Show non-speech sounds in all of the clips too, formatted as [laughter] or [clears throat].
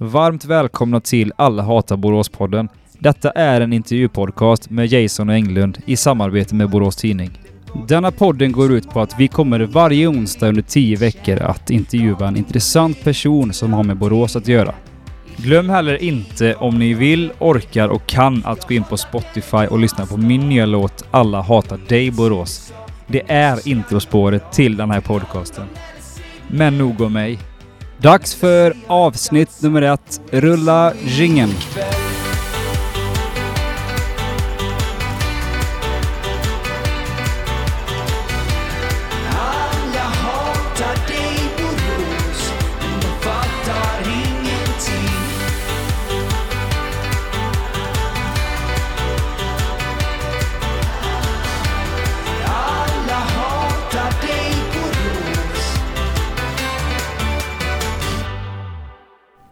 Varmt välkomna till Alla hatar Borås-podden. Detta är en intervjupodcast med Jason och Englund i samarbete med Borås Tidning. Denna podden går ut på att vi kommer varje onsdag under tio veckor att intervjua en intressant person som har med Borås att göra. Glöm heller inte om ni vill, orkar och kan att gå in på Spotify och lyssna på min nya låt Alla hatar dig Borås. Det är introspåret till den här podcasten. Men nog om mig. Dags för avsnitt nummer ett. Rulla ringen.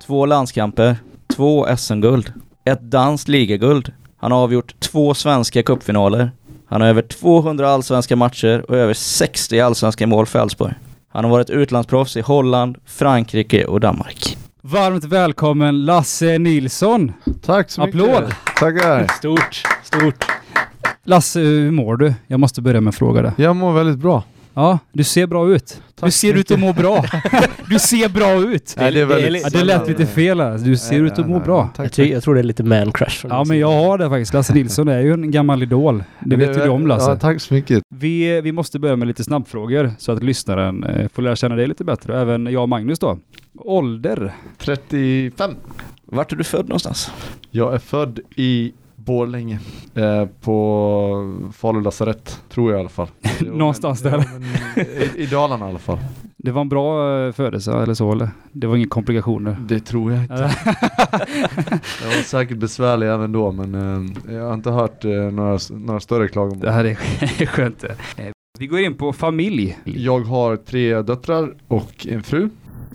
Två landskamper, två SM-guld, ett danskt ligaguld. Han har avgjort två svenska cupfinaler. Han har över 200 allsvenska matcher och över 60 allsvenska mål för Elfsborg. Han har varit utlandsproffs i Holland, Frankrike och Danmark. Varmt välkommen Lasse Nilsson. Tack så mycket. Applåd. Tackar. Stort, stort. Lasse, hur mår du? Jag måste börja med att fråga det. Jag mår väldigt bra. Ja, du ser bra ut. Tack du ser ut att må bra. [laughs] du ser bra ut. Nej, det är väldigt Ja, det lät lite fel här. Du ser ut att må bra. Tack, Jag, ty- jag tror det är lite man crush. Ja, men jag har det faktiskt. Lasse Nilsson är ju en gammal idol. Det vet ju du om Lasse. Ja, tack så mycket. Vi, vi måste börja med lite snabbfrågor så att lyssnaren eh, får lära känna dig lite bättre. Även jag och Magnus då. Ålder? 35. Vart är du född någonstans? Jag är född i Borlänge. Eh, på Falu lasarett, tror jag i alla fall. [laughs] Någonstans där. ja, men I, I Dalarna i alla fall. Det var en bra eh, födelse eller så eller? Det var inga komplikationer? Det tror jag inte. [laughs] Jag var säkert besvärlig även då, men eh, jag har inte hört eh, några, några större klagomål. det här är [laughs] skönt. Eh, Vi går in på familj. Jag har tre döttrar och en fru.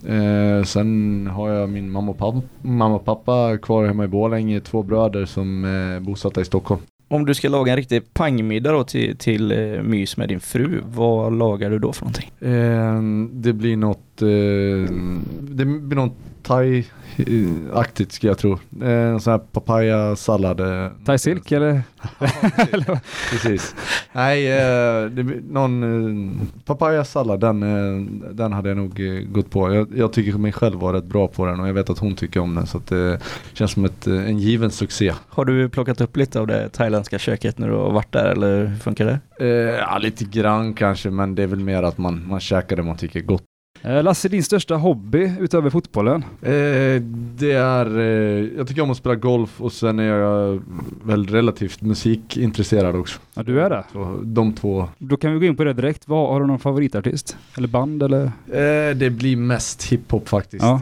Eh, sen har jag min mamma och, pappa, mamma och pappa kvar hemma i Borlänge, två bröder som är bosatta i Stockholm. Om du ska laga en riktig pangmiddag då till, till eh, mys med din fru, vad lagar du då för någonting? Eh, det blir något, eh, det blir något thai-aktigt ska jag tro. Eh, en sån här papaya-sallad. Eh, Thai silk eller? [laughs] Precis. Nej, eh, det någon eh, papaya-sallad, den, eh, den hade jag nog gått på. Jag, jag tycker mig själv vara rätt bra på den och jag vet att hon tycker om den så att det känns som ett, en given succé. Har du plockat upp lite av det thailändska köket när du har varit där eller hur funkar det? Ja, lite grann kanske men det är väl mer att man, man käkar det man tycker är gott. Eh, Lasse, din största hobby utöver fotbollen? Eh, det är, eh, jag tycker om att spela golf och sen är jag väl relativt musikintresserad också. Ja, du är det. Så de två. Då kan vi gå in på det direkt. Vad, har du någon favoritartist? Eller band eller? Eh, det blir mest hiphop faktiskt. Ja.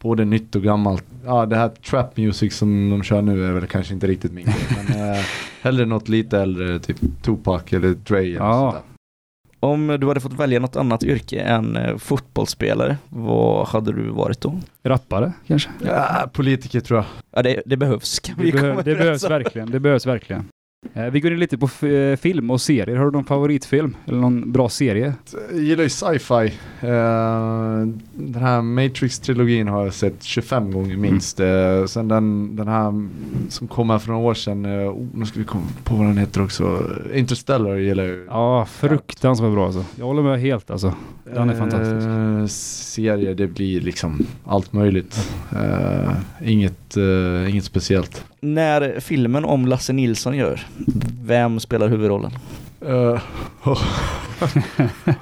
Både nytt och gammalt. Ja, det här trap music som de kör nu är väl kanske inte riktigt min grej, Men [laughs] hellre något lite äldre, typ Tupac eller Dre eller Ja. sånt där. Om du hade fått välja något annat yrke än eh, fotbollsspelare, vad hade du varit då? Rappare kanske? Ja, politiker tror jag. Ja, det, det behövs. Kan Det, behö- det behövs verkligen. Det behövs verkligen. Eh, vi går in lite på eh, film och serier. Har du någon favoritfilm? Eller någon bra serie? Jag gillar ju sci-fi. Eh, den här Matrix-trilogin har jag sett 25 gånger minst. Eh, sen den, den här som kom här för några år sedan, oh, nu ska vi komma på vad den heter också. Interstellar gillar jag ju. Ja, fruktansvärt bra alltså. Jag håller med helt alltså. Den är fantastisk. Serier, det blir liksom allt möjligt. Eh, inget, eh, inget speciellt. När filmen om Lasse Nilsson gör, vem spelar huvudrollen? Eh, oh. [laughs]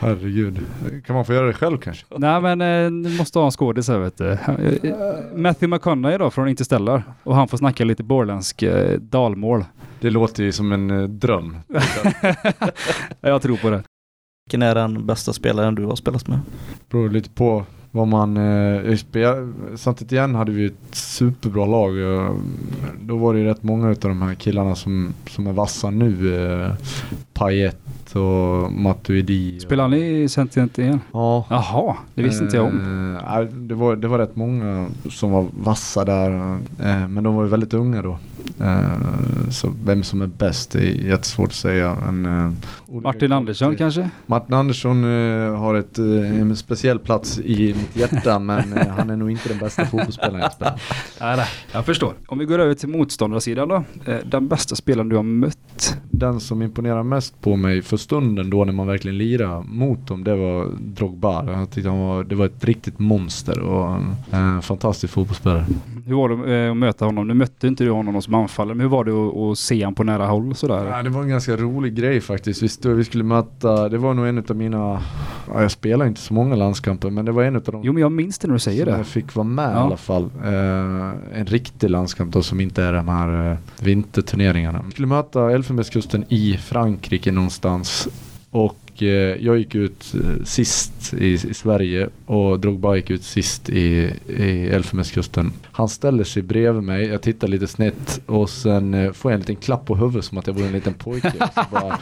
Herregud. Kan man få göra det själv kanske? Nej men eh, du måste ha en skådis här vet du. Eh, Matthew McConaughey då från Interstellar. Och han får snacka lite borländsk eh, dalmål. Det låter ju som en eh, dröm. [laughs] Jag tror på det. Vilken är den bästa spelaren du har spelat med? beror lite på vad man eh, spel, Samtidigt igen hade vi ett superbra lag. och Då var det ju rätt många av de här killarna som, som är vassa nu. Eh, Payet och Matuidi. Spelar ni i Sentient igen? Ja. Jaha, det visste inte jag om. Eh, det, var, det var rätt många som var vassa där. Eh, men de var ju väldigt unga då. Eh, så vem som är bäst är jättesvårt att säga. Men, eh, Martin Andersson kanske? Martin Andersson eh, har ett, eh, en speciell plats i mitt hjärta [laughs] men eh, han är nog inte den bästa fotbollsspelaren jag spelar. Nej, nej. Jag förstår. Om vi går över till motståndarsidan då. Eh, Den bästa spelaren du har mött? Den som imponerar mest på mig för stunden då när man verkligen lirar mot dem det var Drogba. Jag tyckte han var, det var ett riktigt monster och en eh, fantastisk fotbollsspelare. Hur var det eh, att möta honom? Nu mötte inte du honom som anfallare, men hur var det att, att se honom på nära håll sådär? Ja, det var en ganska rolig grej faktiskt. Vi, stod, vi skulle möta, det var nog en av mina, ja, jag spelar inte så många landskamper men det var en av de Jo, men jag minns det när du säger som det. jag fick vara med Ja. i alla fall. Eh, en riktig landskamp då som inte är de här eh, vinterturneringarna. Vi skulle möta Elfenbenskusten i Frankrike någonstans. Och eh, jag gick ut eh, sist i, i Sverige och Drogba gick ut sist i, i Elfenbenskusten. Han ställer sig bredvid mig, jag tittar lite snett och sen eh, får jag en liten klapp på huvudet som att jag vore en liten pojke. Och så bara,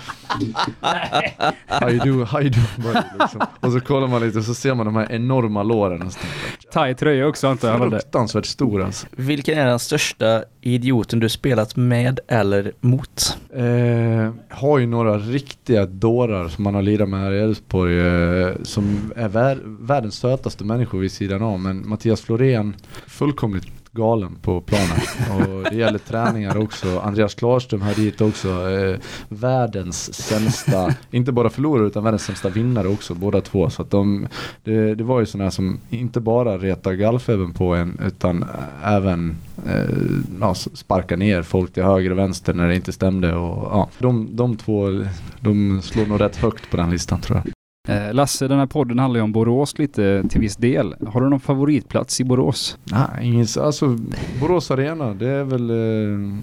[laughs] how you do, how you do buddy, liksom. Och så kollar man lite och så ser man de här enorma låren. Och så tänker jag, Taj tröja också antar jag. Fruktansvärt stor alltså. Vilken är den största idioten du spelat med eller mot? Eh, har ju några riktiga dårar som man har lirat med här i Elfsborg eh, som är vär- världens sötaste människor vid sidan av. Men Mattias Florén, fullkomligt galen på planen. Och det gäller träningar också. Andreas Klarström här dit också. Eh, världens sämsta, inte bara förlorare utan världens sämsta vinnare också båda två. Så att de, det, det var ju sådana här som inte bara retar gallfebern på en utan även eh, ja, sparkar ner folk till höger och vänster när det inte stämde. Och, ja, de, de två de slår nog rätt högt på den listan tror jag. Eh, Lasse, den här podden handlar ju om Borås lite till viss del. Har du någon favoritplats i Borås? Nej, ingen, alltså Borås Arena, det är väl eh,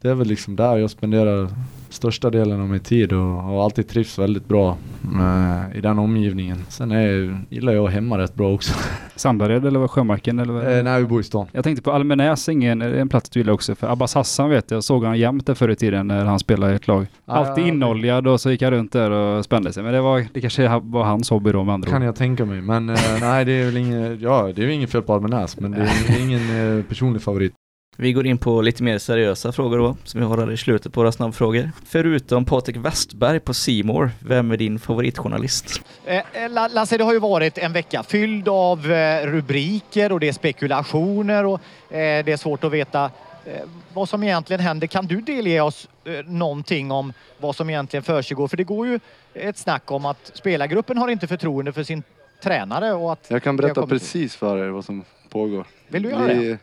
Det är väl liksom där jag spenderar största delen av min tid och har alltid trivts väldigt bra med, i den omgivningen. Sen är, gillar jag hemma rätt bra också. [laughs] Sandared eller Sjömarken eller eh, när vi bor i stan. Jag tänkte på Almenäs, ingen, är en plats du gillar också. För Abbas Hassan vet jag, såg han jämt där förr i tiden när han spelade i ett lag. Ja, Alltid ja, inoljad och så gick han runt där och spände sig. Men det, var, det kanske var hans hobby då med andra Kan ord. jag tänka mig. Men eh, nej, det är väl ingen, ja, det är ju ingen fel på Almenäs, men det är, det är ingen eh, personlig favorit. Vi går in på lite mer seriösa frågor då, som vi har här i slutet på våra snabbfrågor. Förutom Patrik Westberg på Simor, vem är din favoritjournalist? Eh, eh, La- Lasse, det har ju varit en vecka fylld av eh, rubriker och det är spekulationer och eh, det är svårt att veta eh, vad som egentligen händer. Kan du delge oss eh, någonting om vad som egentligen försiggår? För det går ju ett snack om att spelargruppen har inte förtroende för sin tränare och att... Jag kan berätta precis för er vad som pågår. Vill du göra vi, det?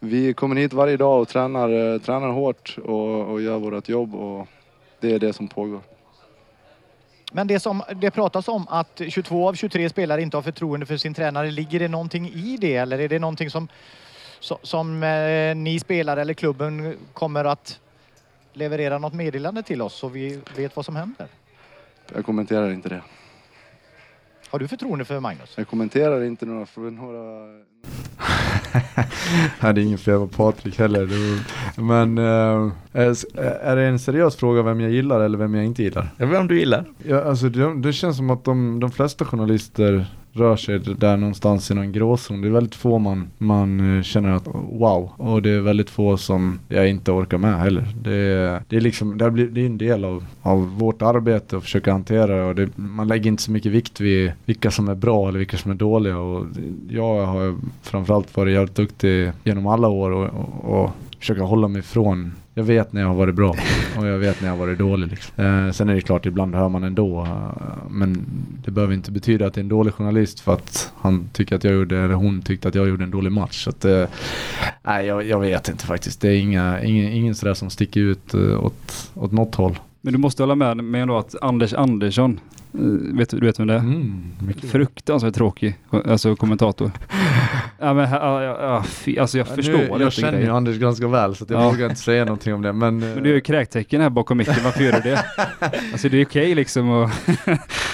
Vi kommer hit varje dag och tränar, eh, tränar hårt och, och gör vårt jobb och det är det som pågår. Men det som det pratas om att 22 av 23 spelare inte har förtroende för sin tränare. Ligger det någonting i det eller är det någonting som, som, som eh, ni spelare eller klubben kommer att leverera något meddelande till oss så vi vet vad som händer? Jag kommenterar inte det. Har du förtroende för Magnus? Jag kommenterar inte några, för några [laughs] Nej, det är ingen fel på Patrik heller. Men eh, är- är det en seriös fråga vem jag gillar eller vem jag inte gillar? Jag vet om du gillar. Ja, alltså det, det känns som att de, de flesta journalister rör sig där någonstans i någon gråzon. Det är väldigt få man, man eh, känner att wow. Och det är väldigt få som jag inte orkar med heller. Det, är- det är liksom, det, blir, det är en del av, av vårt arbete att försöka hantera det. Och det, man lägger inte så mycket vikt vid vilka som är bra eller vilka som är dåliga. Och jag har framförallt varit jävligt duktig genom alla år och, och, och försöka hålla mig ifrån jag vet när jag har varit bra och jag vet när jag har varit dålig. Liksom. Eh, sen är det klart, ibland hör man ändå. Eh, men det behöver inte betyda att det är en dålig journalist för att han tycker att jag gjorde, eller hon tyckte att jag gjorde en dålig match. Så att, eh, nej, jag, jag vet inte faktiskt. Det är inga, ingen, ingen sådär som sticker ut eh, åt, åt något håll. Men du måste hålla med mig ändå att Anders Andersson, vet, du vet vem det är? Mm. Fruktansvärt tråkig, alltså kommentator. [laughs] ja men ja, ja, fy, alltså jag Ja, förstår nu, Jag känner ju. Anders ganska väl så jag Ja. vågar inte säga någonting om det. Men, Men du gör ju kräktecken här bakom micken, varför gör du det? [laughs] Alltså det är okej liksom och... [laughs]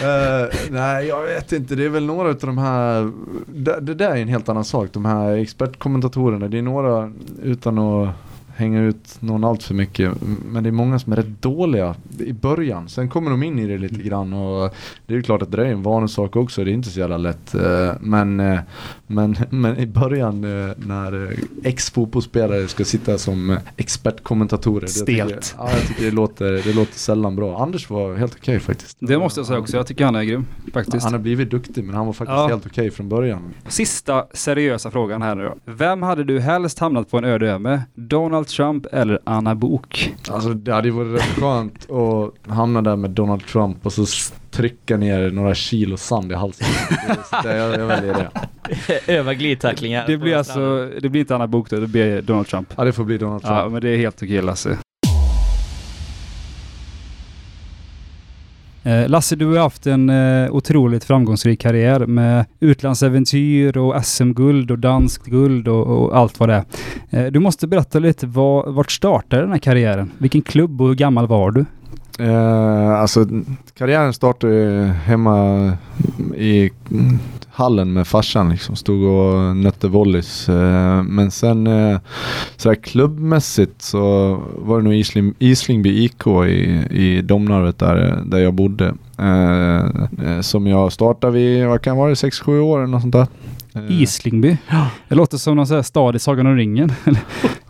Eh, nej, jag vet inte. Det är väl några av de här, det, det där är en helt annan sak. De här expertkommentatorerna, det är några, utan att hänga ut någon allt för mycket. Men det är många som är rätt dåliga i början. Sen kommer de in i det lite grann och det är ju klart att det är en vanesak också. Det är inte så jävla lätt. Eh, Men, eh, men, [laughs] men i början eh, när ex-fotbollsspelare ska sitta som expertkommentatorer. det tycker jag- Stelt. Ja, jag tycker det låter, det låter sällan bra. Anders var helt okej faktiskt. Det måste jag säga också. Jag tycker han är grym faktiskt. Han har blivit duktig men han var faktiskt Ja. helt okej från början. Sista seriösa frågan här nu då. Vem hade du helst hamnat på en öde ö med? Donald Trump eller Anna Bok? Alltså det hade ju varit rätt skönt att hamna där med Donald Trump och så trycka ner några kilo sand i halsen. Det- det- jag, jag väljer det. [laughs] Öva glidtacklingar. Det blir alltså, det blir inte Anna Bok då, det blir Donald Trump. Ja det får bli Donald Trump. Ja, men det är helt okej Lasse. Eh, Lasse, du har haft en eh, otroligt framgångsrik karriär med utlandsäventyr och SM-guld och danskt guld och, och allt vad det är. Eh, du måste berätta lite, var, vart startade den här karriären? Vilken klubb och hur gammal var du? Eh, alltså karriären startade hemma i hallen med farsan liksom. Stod och nötte volleys. Eh, men sen sådär så här klubbmässigt så var det nog Isling, Islingby IK i, i Domnarvet där, där jag bodde. Eh, som jag startade vid, vad kan vara det, 6-7 år eller något sånt där. Eh, Islingby? Det låter som någon sån här stad i Sagan om ringen. [laughs]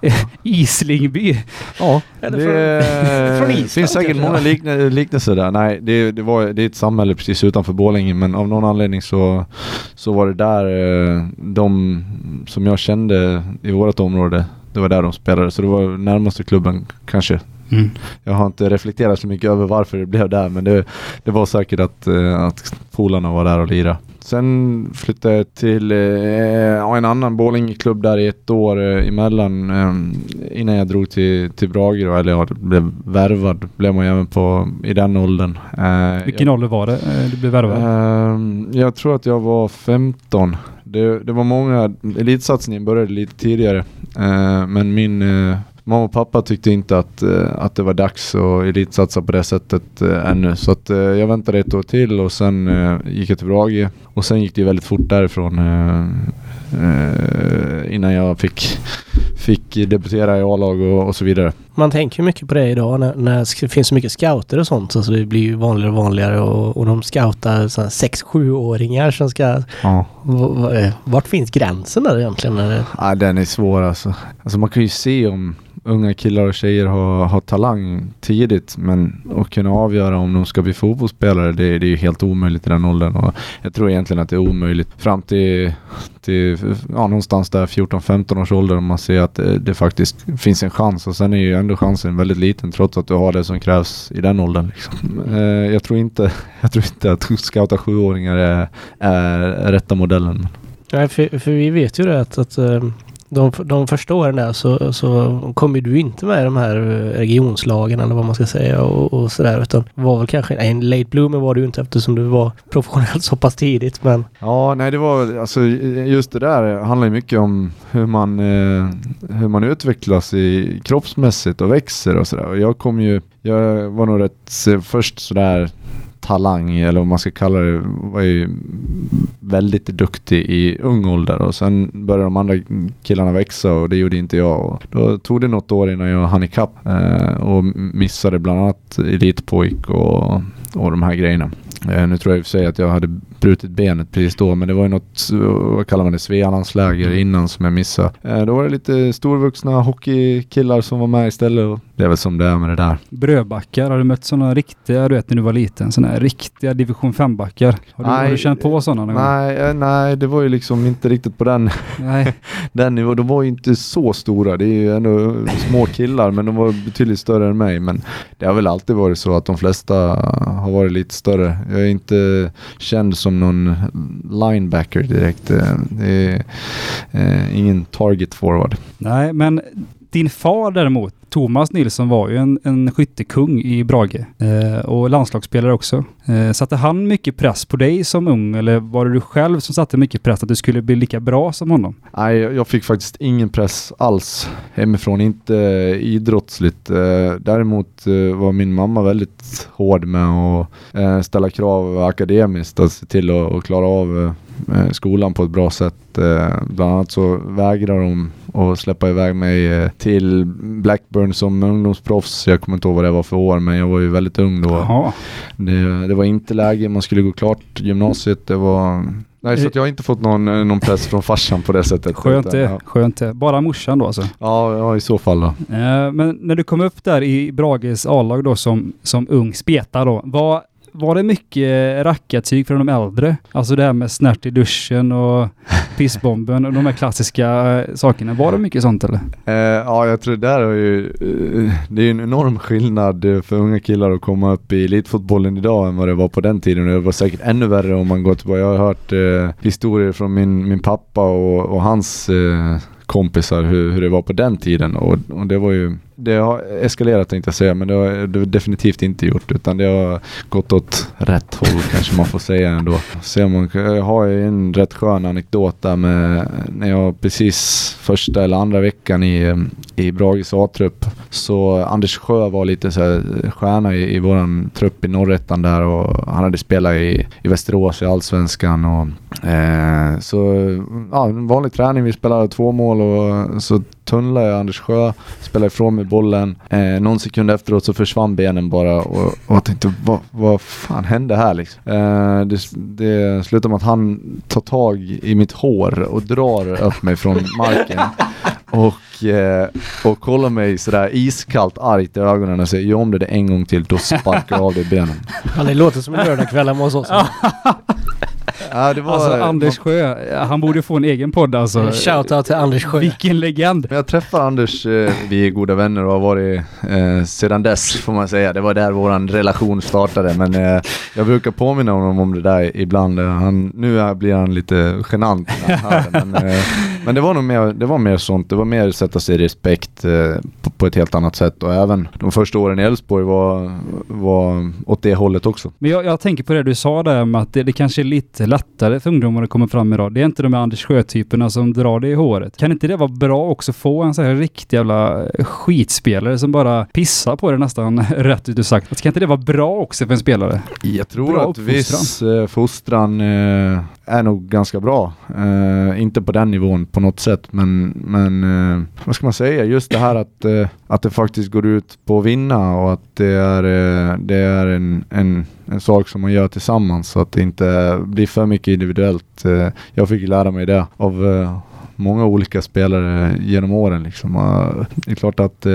[laughs] Islingby? Ja, Eller det från- från Island finns säkert kanske, många ja. likna, liknelser där. Nej, det, det, var, det är ett samhälle precis utanför Borlänge men av någon anledning så, så var det där eh, de som jag kände i vårt område, det var där de spelade. Så det var närmaste klubben kanske. Mm. Jag har inte reflekterat så mycket över varför det blev där men det, det var säkert att, eh, att polarna var där och lirade. Sen flyttade jag till eh, en annan Borlänge-klubb där i ett år eh, emellan eh, innan jag drog till, till Brage då, eller jag blev värvad blev man ju även på i den åldern. Eh, Vilken jag, ålder var det eh, du blev värvad? Ehm, jag tror att jag var 15. Det, det var många, elitsatsningen började lite tidigare. Eh, men min eh, mamma och pappa tyckte inte att, eh, att det var dags att elitsatsa på det sättet eh, ännu. Så att, eh, jag väntade ett år till och sen gick jag till Brage. Och sen gick det väldigt fort därifrån. Innan jag fick, fick debutera i A-lag och, och så vidare. Man tänker mycket på det idag när, när det finns så mycket scouter och sånt. Så alltså det blir ju vanligare och vanligare och, och de scoutar såna 6-7-åringar som ska... Ja. Vart finns gränsen där egentligen? Ja, den är svår alltså. Alltså man kan ju se om unga killar och tjejer har, har talang tidigt men att kunna avgöra om de ska bli fotbollsspelare det, det är ju helt omöjligt i den åldern och jag tror egentligen att det är omöjligt fram till, till ja, någonstans där 14-15 års ålder om man ser att det, det faktiskt finns en chans och sen är ju ändå chansen väldigt liten trots att du har det som krävs i den åldern. Liksom. Eh, jag, tror inte, [laughs] jag tror inte att scouta sjuåringar är, är rätta modellen. Nej, för, för vi vet ju det att, att eh, de, de första åren där så, så ju du inte med i de här eh, regionslagen eller vad man ska säga och, och sådär utan var väl kanske, nej, en late bloomer var du inte eftersom du var professionell så pass tidigt men Ja, nej det var alltså just det där handlar ju mycket om hur man, eh, hur man utvecklas i kroppsmässigt och växer och sådär. Och jag kom ju, jag var nog rätt först sådär talang eller vad man ska kalla det, var ju väldigt duktig i ung ålder och sen började de andra killarna växa och det gjorde inte jag. Och då tog det något år innan jag hann ikapp eh, och missade bland annat elitpojk och, och de här grejerna. Eh, nu tror jag i och för sig att jag hade brutit benet precis då men det var ju något, vad kallar man det, Svealandsläger innan som jag missade. Eh, då var det lite storvuxna hockeykillar som var med istället och det är väl som det är med det där. Brödbackar, har du mött sådana riktiga, du vet när du var liten, sådana här riktiga division 5-backar? Har du, har du känt på sådana någon gång? Nej, eh, nej, det var ju liksom inte riktigt på den, Nej. [laughs] den nivån. De var ju inte så stora. Det är ju ändå små killar men de var betydligt större än mig. Men det har väl alltid varit så att de flesta har varit lite större. Jag är inte känd som någon linebacker direkt. Eh, Det är eh, ingen target forward. Nej, men din far däremot, Thomas Nilsson var ju en, en skyttekung i Brage eh, och landslagsspelare också. Eh, satte han mycket press på dig som ung eller var det du själv som satte mycket press att du skulle bli lika bra som honom? Nej, jag fick faktiskt ingen press alls hemifrån, inte eh, idrottsligt. Eh, Däremot eh, var min mamma väldigt hård med att eh, ställa krav akademiskt och se till att klara av eh, skolan på ett bra sätt. Eh, bland annat så vägrar de att släppa iväg mig eh, till Blackburn som ungdomsproffs. Jag kommer inte ihåg vad det var för år men jag var ju väldigt ung då. Det, det var inte läge, man skulle gå klart gymnasiet. Det var... Nej, så jag har inte fått någon, eh, någon press från farsan på det sättet. [laughs] Skönt det. Ja. Skönt det. Bara morsan då alltså. Ja, ja, i så fall då. Eh, Men när du kom upp där i Brages A-lag då som, som ung speta då, var, var det mycket rackartyg från de äldre? Alltså det här med snärt i duschen och [laughs] pissbomben och de här klassiska eh, sakerna. Var det mycket sånt eller? Eh, ja, jag tror där är ju, eh, det är ju en enorm skillnad eh, för unga killar att komma upp i elitfotbollen idag än vad det var på den tiden. Det var säkert ännu värre om man går tillbaka. Jag har hört eh, historier från min, min pappa och, och hans eh, kompisar hur, hur det var på den tiden och, och det var ju det har eskalerat tänkte jag säga men det har det definitivt inte gjort utan det har gått åt rätt håll kanske man får säga ändå. Man, jag har ju en rätt skön anekdot där med när jag precis första eller andra veckan i, i Brages A-trupp så Anders Sjö var lite så här stjärna i, i våran trupp i norrettan där och han hade spelat i, i Västerås i Allsvenskan och eh, så ja, en vanlig träning. Vi spelade två mål och så tunnlade jag Anders Sjö, spelade ifrån mig bollen. Eh, någon sekund efteråt så försvann benen bara och, och jag tänkte vad, vad fan hände här liksom? Eh, det, det slutar med att han tar tag i mitt hår och drar upp mig från marken. [laughs] Och, eh, och kollar mig sådär iskallt argt i ögonen och säger gör om det där en gång till då sparkar jag av dig benen. Ja, det låter som en lördagkväll hemma hos oss. Ja, det var, Alltså Anders Sjö, han borde få en egen podd alltså. Shoutout till Anders Sjö. Vilken legend! Jag träffar Anders, eh, vi är goda vänner och har varit eh, sedan dess får man säga. Det var där våran relation startade men eh, jag brukar påminna honom om det där ibland. Han, nu är, blir han lite genant när han hör det, men, eh, men det var nog mer, det var mer sånt. Det var mer sätta sig i respekt eh, på, på ett helt annat sätt och även de första åren i Elfsborg var, var åt det hållet också. Men jag, jag tänker på det du sa där med att det, det kanske är lite lättare för ungdomar att komma fram idag. Det är inte de här Anders Sjö-typerna som drar det i håret. Kan inte det vara bra också att få en sån här riktig jävla skitspelare som bara pissar på det nästan [laughs] rätt ut sagt? Kan inte det vara bra också för en spelare? Jag tror Bra att viss eh, fostran eh, är nog ganska bra. Uh, inte på den nivån på något sätt men, men uh, vad ska man säga? Just det här att, uh, att det faktiskt går ut på att vinna och att det är, det är en, en, en sak som man gör tillsammans så att det inte blir för mycket individuellt. Jag fick lära mig det av många olika spelare genom åren. Liksom. Det är klart att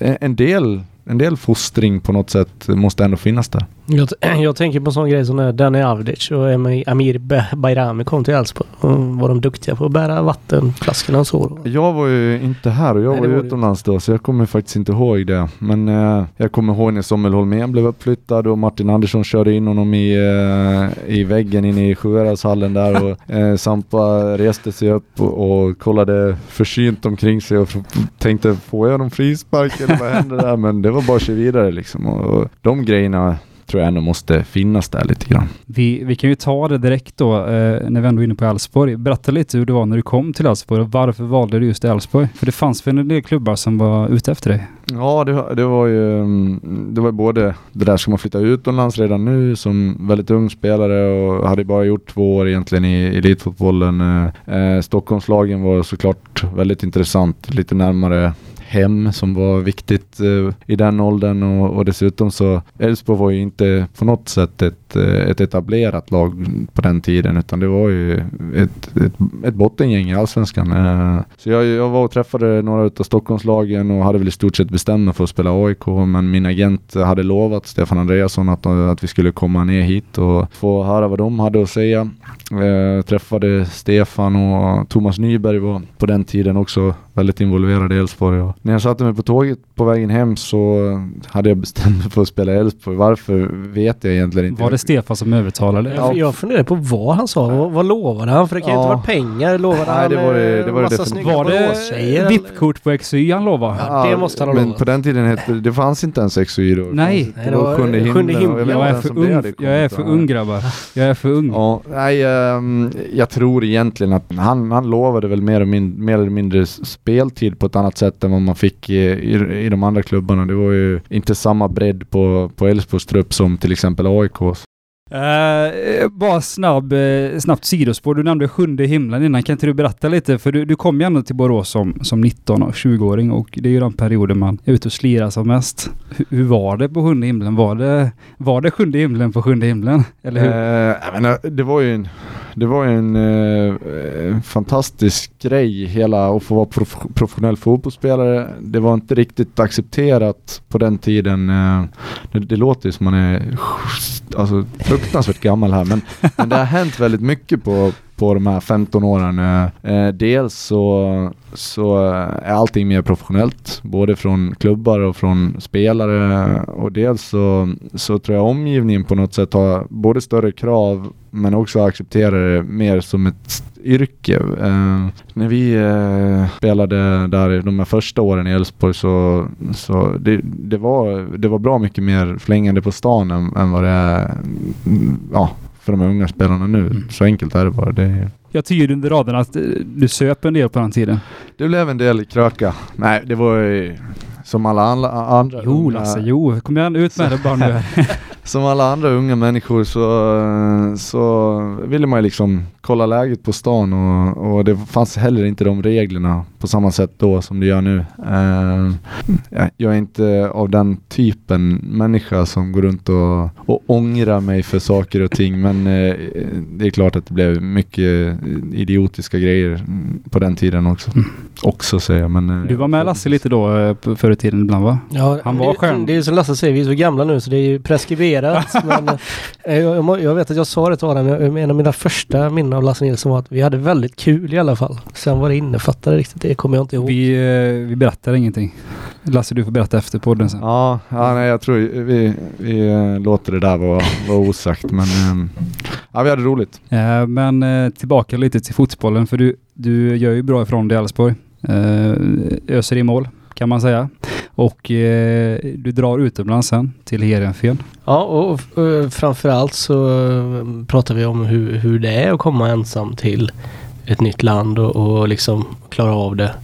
en del en del fostring på något sätt måste ändå finnas där. Jag, [clears throat] jag tänker på en sån grej som Danny Avdic och Amir Bayrami kom till Elfsborg. Och Var de duktiga på att bära vattenflaskorna och så? Jag var ju inte här och jag Nej, var ju var du utomlands då så jag kommer faktiskt inte ihåg det. Men eh, jag kommer ihåg när Samuel Holmén blev uppflyttad och Martin Andersson körde in honom i, eh, i väggen inne i Sjuhäradshallen där och [laughs] eh, Sampa reste sig upp och, och kollade försynt omkring sig och tänkte får jag någon frispark eller vad händer där? Men det var bara att köra vidare liksom och, och de grejerna tror jag ändå måste finnas där lite grann. Vi, vi kan ju ta det direkt då eh, när vi ändå är inne på Elfsborg. Berätta lite hur det var när du kom till Elfsborg och varför valde du just Elfsborg? För det fanns väl en del klubbar som var ute efter dig? Ja, det, var- det var ju mm, det var både det där ska man flytta utomlands redan nu som väldigt ung spelare och hade bara gjort två år egentligen i elitfotbollen. Eh, eh, Stockholmslagen var såklart väldigt intressant, lite närmare hem som var viktigt eh, i den åldern och, och dessutom så Elfsborg var ju inte på något sätt ett, eh, ett etablerat lag på den tiden utan det var ju ett, ett, ett bottengäng i Allsvenskan. Eh, så jag, jag var och träffade några utav Stockholmslagen och hade väl i stort sett bestämt mig för att spela AIK men min agent hade lovat Stefan Andreasson att, att vi skulle komma ner hit och få höra vad de hade att säga. Eh, träffade Stefan och Thomas Nyberg var på den tiden också väldigt involverad i Elfsborg. När jag satte mig på tåget på vägen hem så hade jag bestämt mig för att spela i Elfsborg. Varför vet jag egentligen inte. Var det Stefan som övertalade? Jag, jag funderar på vad han sa. Vad, vad lovade han? För det kan ju Ja. inte vara pengar. Lovade Nej, han det var det- eh, det var det massa definitivt. snygga Var det? VIP-kort på XY han lovade? Ja, det måste han ha Men lovat. på den tiden hette det, det fanns inte ens XY då. Nej. Det var sjunde himlen. Sjunde himlen. Jag inte är för det ung, jag är för ung grabbar. Jag är för ung. Ja, nej, ehm, Ehm, jag tror egentligen att han, han lovade väl mer, och min, mer eller mindre speltid på ett annat sätt än vad man fick i, i, i de andra klubbarna. Det var ju inte samma bredd på, på Elfsborgs trupp som till exempel AIK. Uh, bara snabb, uh, snabbt sidospår. Du nämnde sjunde himlen innan. Kan inte du berätta lite? För du, du kom ju ändå till Borås som, som 19 och 20-åring och det är ju den perioden man är ute och slirar som mest. Hur, hur var det på sjunde himlen? Var det, var det sjunde himlen på sjunde himlen? Eller hur? Uh, jag menar, det var ju en, det var ju en eh, fantastisk grej hela att få vara prof professionell fotbollsspelare. Det var inte riktigt accepterat på den tiden. Eh, det, det låter ju som man är alltså, fruktansvärt gammal här men, men det har hänt väldigt mycket på, på de här 15 åren. Eh, eh, dels så, så är allting mer professionellt, både från klubbar och från spelare och dels så, så tror jag omgivningen på något sätt har både större krav men också accepterar det mer som ett yrke. Eh, när vi eh, spelade där de här första åren i Elfsborg så, så det, det, var, det var bra mycket mer flängande på stan än, än vad det är mm, ja, för de unga spelarna nu. Mm. Så enkelt är det bara. Det, Jag tyder under raderna att eh, du söp en del på den tiden. det blev en del kröka. Nej, det var ju som alla andra, andra Jo unga- Lasse, jo. Kom igen ut med det bara nu. [laughs] Som alla andra unga människor så, så ville man ju liksom kolla läget på stan och, och det fanns heller inte de reglerna på samma sätt då som det gör nu. Eh, jag- är inte av den typen människa som går runt och, och ångrar mig för saker och ting men eh, det är klart att det blev mycket idiotiska grejer på den tiden också. Också säger jag men... eh, Du var med Lasse lite då eh, förr i tiden ibland va? Ja, Han det, var stjärn. Det är som Lasse säger, vi är så gamla nu så det är ju preskriberat. [laughs] men, eh, jag, jag, vet att jag sa det till honom, men en av mina första minnen av Lasse Nilsson var att vi hade väldigt kul i alla fall. Sen vad det innefattade riktigt, det kommer jag inte ihåg. Vi, eh, vi berättar ingenting. Lasse du får berätta efter podden sen. Ja, ja nej, jag tror vi, vi eh, låter det där vara, vara osagt men eh, ja, vi hade roligt. Eh, men tillbaka lite till fotbollen för du, du gör ju bra ifrån dig i Elfsborg. Eh, öser i mål kan man säga. Och eh, du drar utomlands sen till Heerenveen. Ja, och eh, framförallt så pratar vi om hur, hur det är att komma ensam till ett nytt land och, och liksom klara av det.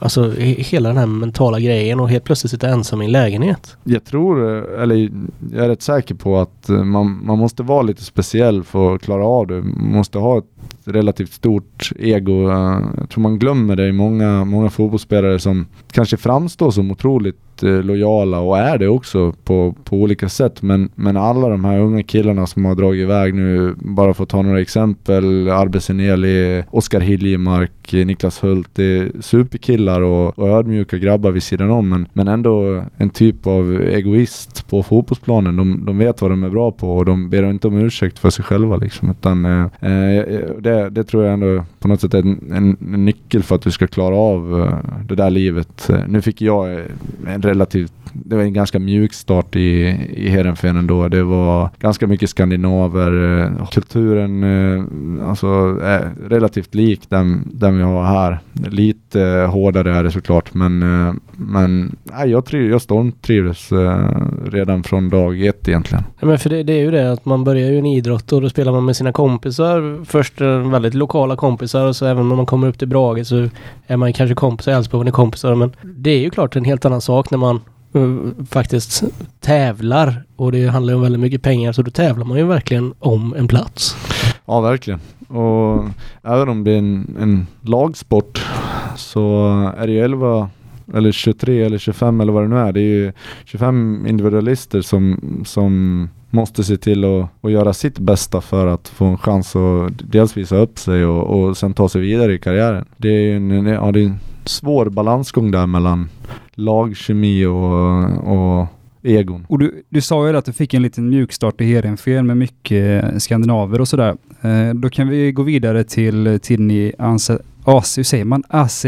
Alltså hela den här mentala grejen och helt plötsligt sitta ensam i en lägenhet. Jag tror, eller jag är rätt säker på att eh, man, man måste vara lite speciell för att klara av det. Man måste ha ett relativt stort ego. Eh, jag tror man glömmer det i många, många fotbollsspelare som kanske framstår som otroligt lojala och är det också på, på olika sätt. Men, men alla de här unga killarna som har dragit iväg nu, bara för att ta några exempel, Arbe Oskar Hiljemark, Niklas Hult, det är superkillar och, och ödmjuka grabbar vid sidan om men, men ändå en typ av egoist på fotbollsplanen. De, de vet vad de är bra på och de ber inte om ursäkt för sig själva liksom. Utan, eh, eh det, det tror jag ändå på något sätt är en, en, en nyckel för att du ska klara av eh, det där livet. Nu fick jag en relativt det var en ganska mjuk start i, i Heerenveen ändå. Det var ganska mycket skandinaver. Eh, kulturen eh, alltså, är relativt lik den, den vi har här. Lite eh, hårdare är det såklart men, men nej, jag, triv, jag stormtrivdes redan från dag ett egentligen. Ja, men för det, det är ju det att man börjar ju en idrott och då spelar man med sina kompisar. Först väldigt lokala kompisar och så även när man kommer upp till Brage så är man kanske kompisar i Älvsborg, man är kompisar. Men det är ju klart en helt annan sak när man eh, faktiskt tävlar och det handlar ju om väldigt mycket pengar så då tävlar man ju verkligen om en plats. Ja, verkligen. Och även om det är en, en lagsport så är det ju 11 eller 23 eller 25 eller vad det nu är. Det är ju 25 individualister som, som måste se till att, att göra sitt bästa för att få en chans att dels visa upp sig och, och sen ta sig vidare i karriären. Det är ju en- ja, det är en svår balansgång där mellan lagkemi och, och egon. Och du, du sa ju att du fick en liten mjukstart i Heerenveen med mycket eh, skandinaver och sådär. Eh, då kan vi gå vidare till tiden i AC, hur säger man? AC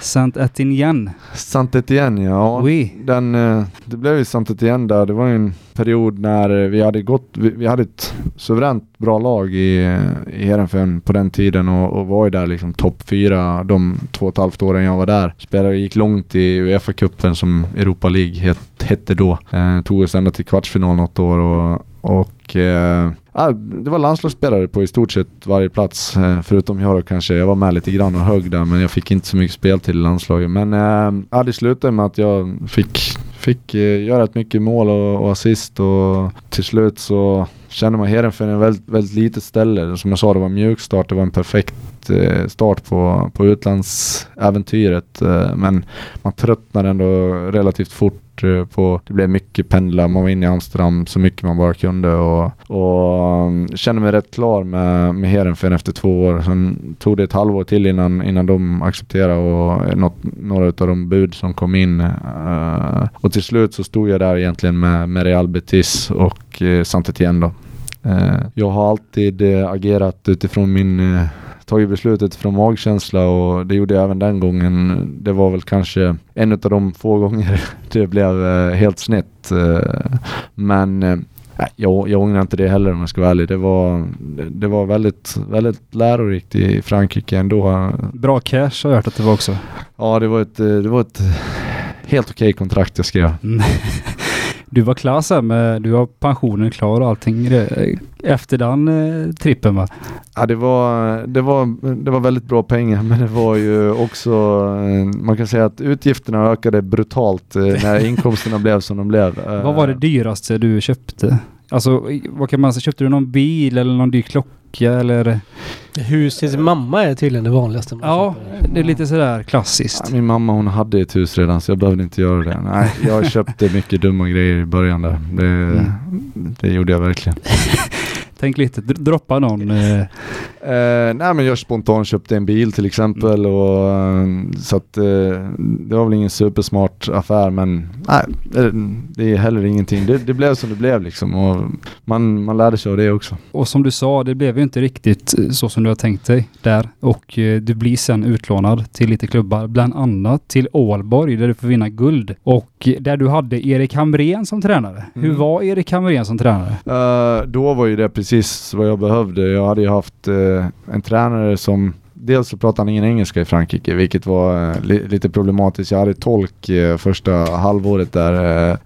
Saint-Étienne. Saint-Étienne ja. Oui. Den, eh, det blev ju Saint-Étienne där. Det var en period när vi hade gått, vi, vi hade ett suveränt bra lag i, i Heerenveen på den tiden och, och var ju där liksom topp fyra de två och ett halvt åren jag var där. Spelade, gick långt i Uefa-cupen som Europa League het, hette då. Eh, tog oss ända till kvartsfinal något år och, och eh, det var landslagsspelare på i stort sett varje plats. Eh, förutom jag då kanske. Jag var med lite grann och högg där men jag fick inte så mycket spel till landslaget. Men eh, det slutade med att jag fick, fick eh, göra ett mycket mål och, och assist och till slut så kände man Heerenveen är ett väldigt, väldigt litet ställe. Som jag sa, det var en mjuk start. Det var en perfekt eh, start på, på utlandsäventyret. Eh, men man tröttnade ändå relativt fort eh, på, det blev mycket pendla. man var inne i Amsterdam så mycket man bara kunde och, och um, kände mig rätt klar med, med Heerenveen efter två år. Sen tog det ett halvår till innan, innan de accepterade och något, några av de bud som kom in. eh, och till slut så stod jag där egentligen med, med Real Betis och eh, Santetien då. Eh, jag har alltid eh, agerat utifrån min eh, tagit beslutet från magkänsla och det gjorde jag även den gången. Det var väl kanske en av de få gånger [laughs] det blev helt snett. Men jag, jag ångrar inte det heller om jag ska vara ärlig. Det var, det, var väldigt, väldigt lärorikt i Frankrike ändå. Bra cash har jag hört att det var också. Ja, det var ett, det var ett helt okej kontrakt jag skrev. [laughs] Du var klass här med, du har pensionen klar och allting efter den eh, trippen va? Ja, det var, det, var, det var väldigt bra pengar men det var ju också, eh, man kan säga att utgifterna ökade brutalt eh, när inkomsterna blev som de blev. [laughs] Vad var det dyraste du köpte? Alltså, vad kan man säga? Köpte du någon bil eller någon dyr klocka eller? Hus till sin mamma är tydligen det vanligaste. man Ja, köper. det är lite sådär klassiskt. Ja, Min mamma hon hade ett hus redan så jag behövde inte göra det. Nej, jag köpte mycket dumma grejer i början där. Det, Mm. det gjorde jag verkligen. [laughs] Tänk lite, dr- droppa någon. Eh, Eh, nej men jag spontant köpte en bil till exempel och eh, så att eh, det var väl ingen supersmart affär men nej, det, är heller ingenting. Det, det blev som det blev liksom och man, man lärde sig av det också. och som du sa, det blev ju inte riktigt eh, så som du har tänkt dig där. Och eh, du blir sen utlånad till lite klubbar, bland annat till Ålborg där du får vinna guld. Och där du hade Erik Hamrén som tränare. Hur Mm. var Erik Hamrén som tränare? Eh, då var ju det precis vad jag behövde. Jag hade ju haft eh, Eh, en tränare som Dels så pratade han ingen engelska i Frankrike vilket var eh, li- lite problematiskt. Jag hade tolk eh, första halvåret där.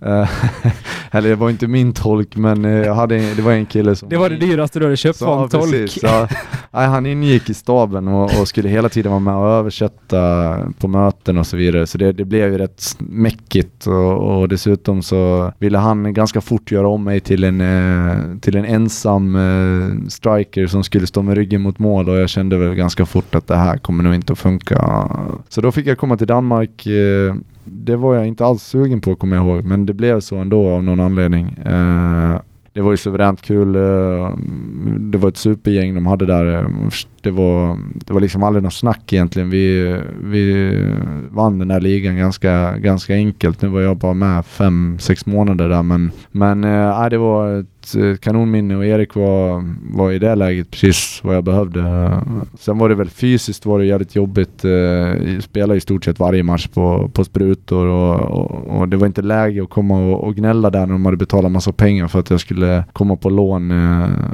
eh, eh, [laughs] eller det var inte min tolk men eh, jag hade, en- det var en kille som Det var det dyraste du hade köpt Så, var en tolk. precis. Så, nej, han ingick i staben och, och skulle hela tiden vara med och översätta på möten och så vidare. Så det, det blev ju rätt mäckigt och, och dessutom så ville han ganska fort göra om mig till en, till en ensam striker som skulle stå med ryggen mot mål och jag kände väl ganska fort att det här kommer nog inte att funka. Så då fick jag komma till Danmark. Eh, det var jag inte alls sugen på kommer jag ihåg, men det blev så ändå av någon anledning. Eh, det var ju suveränt kul. Eh, det var ett supergäng de hade där. Det var, det var liksom aldrig något snack egentligen. Vi, vi vann den här ligan ganska, ganska enkelt. Nu var jag bara med fem, sex månader där men, men äh, det var ett eh, kanonminne och Erik var, var i det läget precis vad jag behövde. Sen var det väl fysiskt var det jävligt jobbigt. Eh, jag Spela i stort sett varje match på, på sprutor och, och, och det var inte läge att komma och, och gnälla där när de hade betalat massa pengar för att jag skulle komma på lån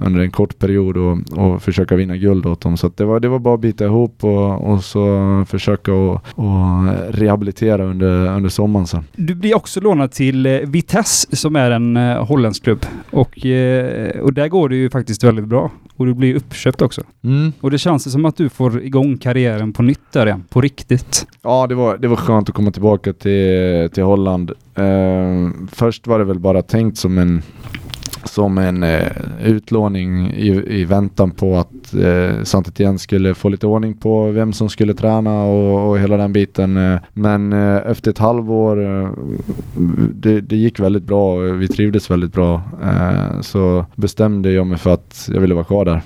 under en kort period och, och försöka vinna guld åt dem. Så att det, var, det var bara att bita ihop och, och så försöka och, och rehabilitera under, under sommaren sen. Du blir också lånad till eh, Vitesse som är en eh, holländsk klubb. Och, eh, och där går det ju faktiskt väldigt bra. Och du blir uppköpt också. Och det känns som att du får igång karriären på nytt där igen. På riktigt. Ja, det var, det var skönt att komma tillbaka till, till Holland. Eh, först var det väl bara tänkt som en som en eh, utlåning i, i väntan på att eh, saint Etienne skulle få lite ordning på vem som skulle träna och, och hela den biten. Eh, men eh, efter ett halvår, eh, det, det gick väldigt bra och vi trivdes väldigt bra. Eh, så bestämde jag mig för att jag ville vara kvar där.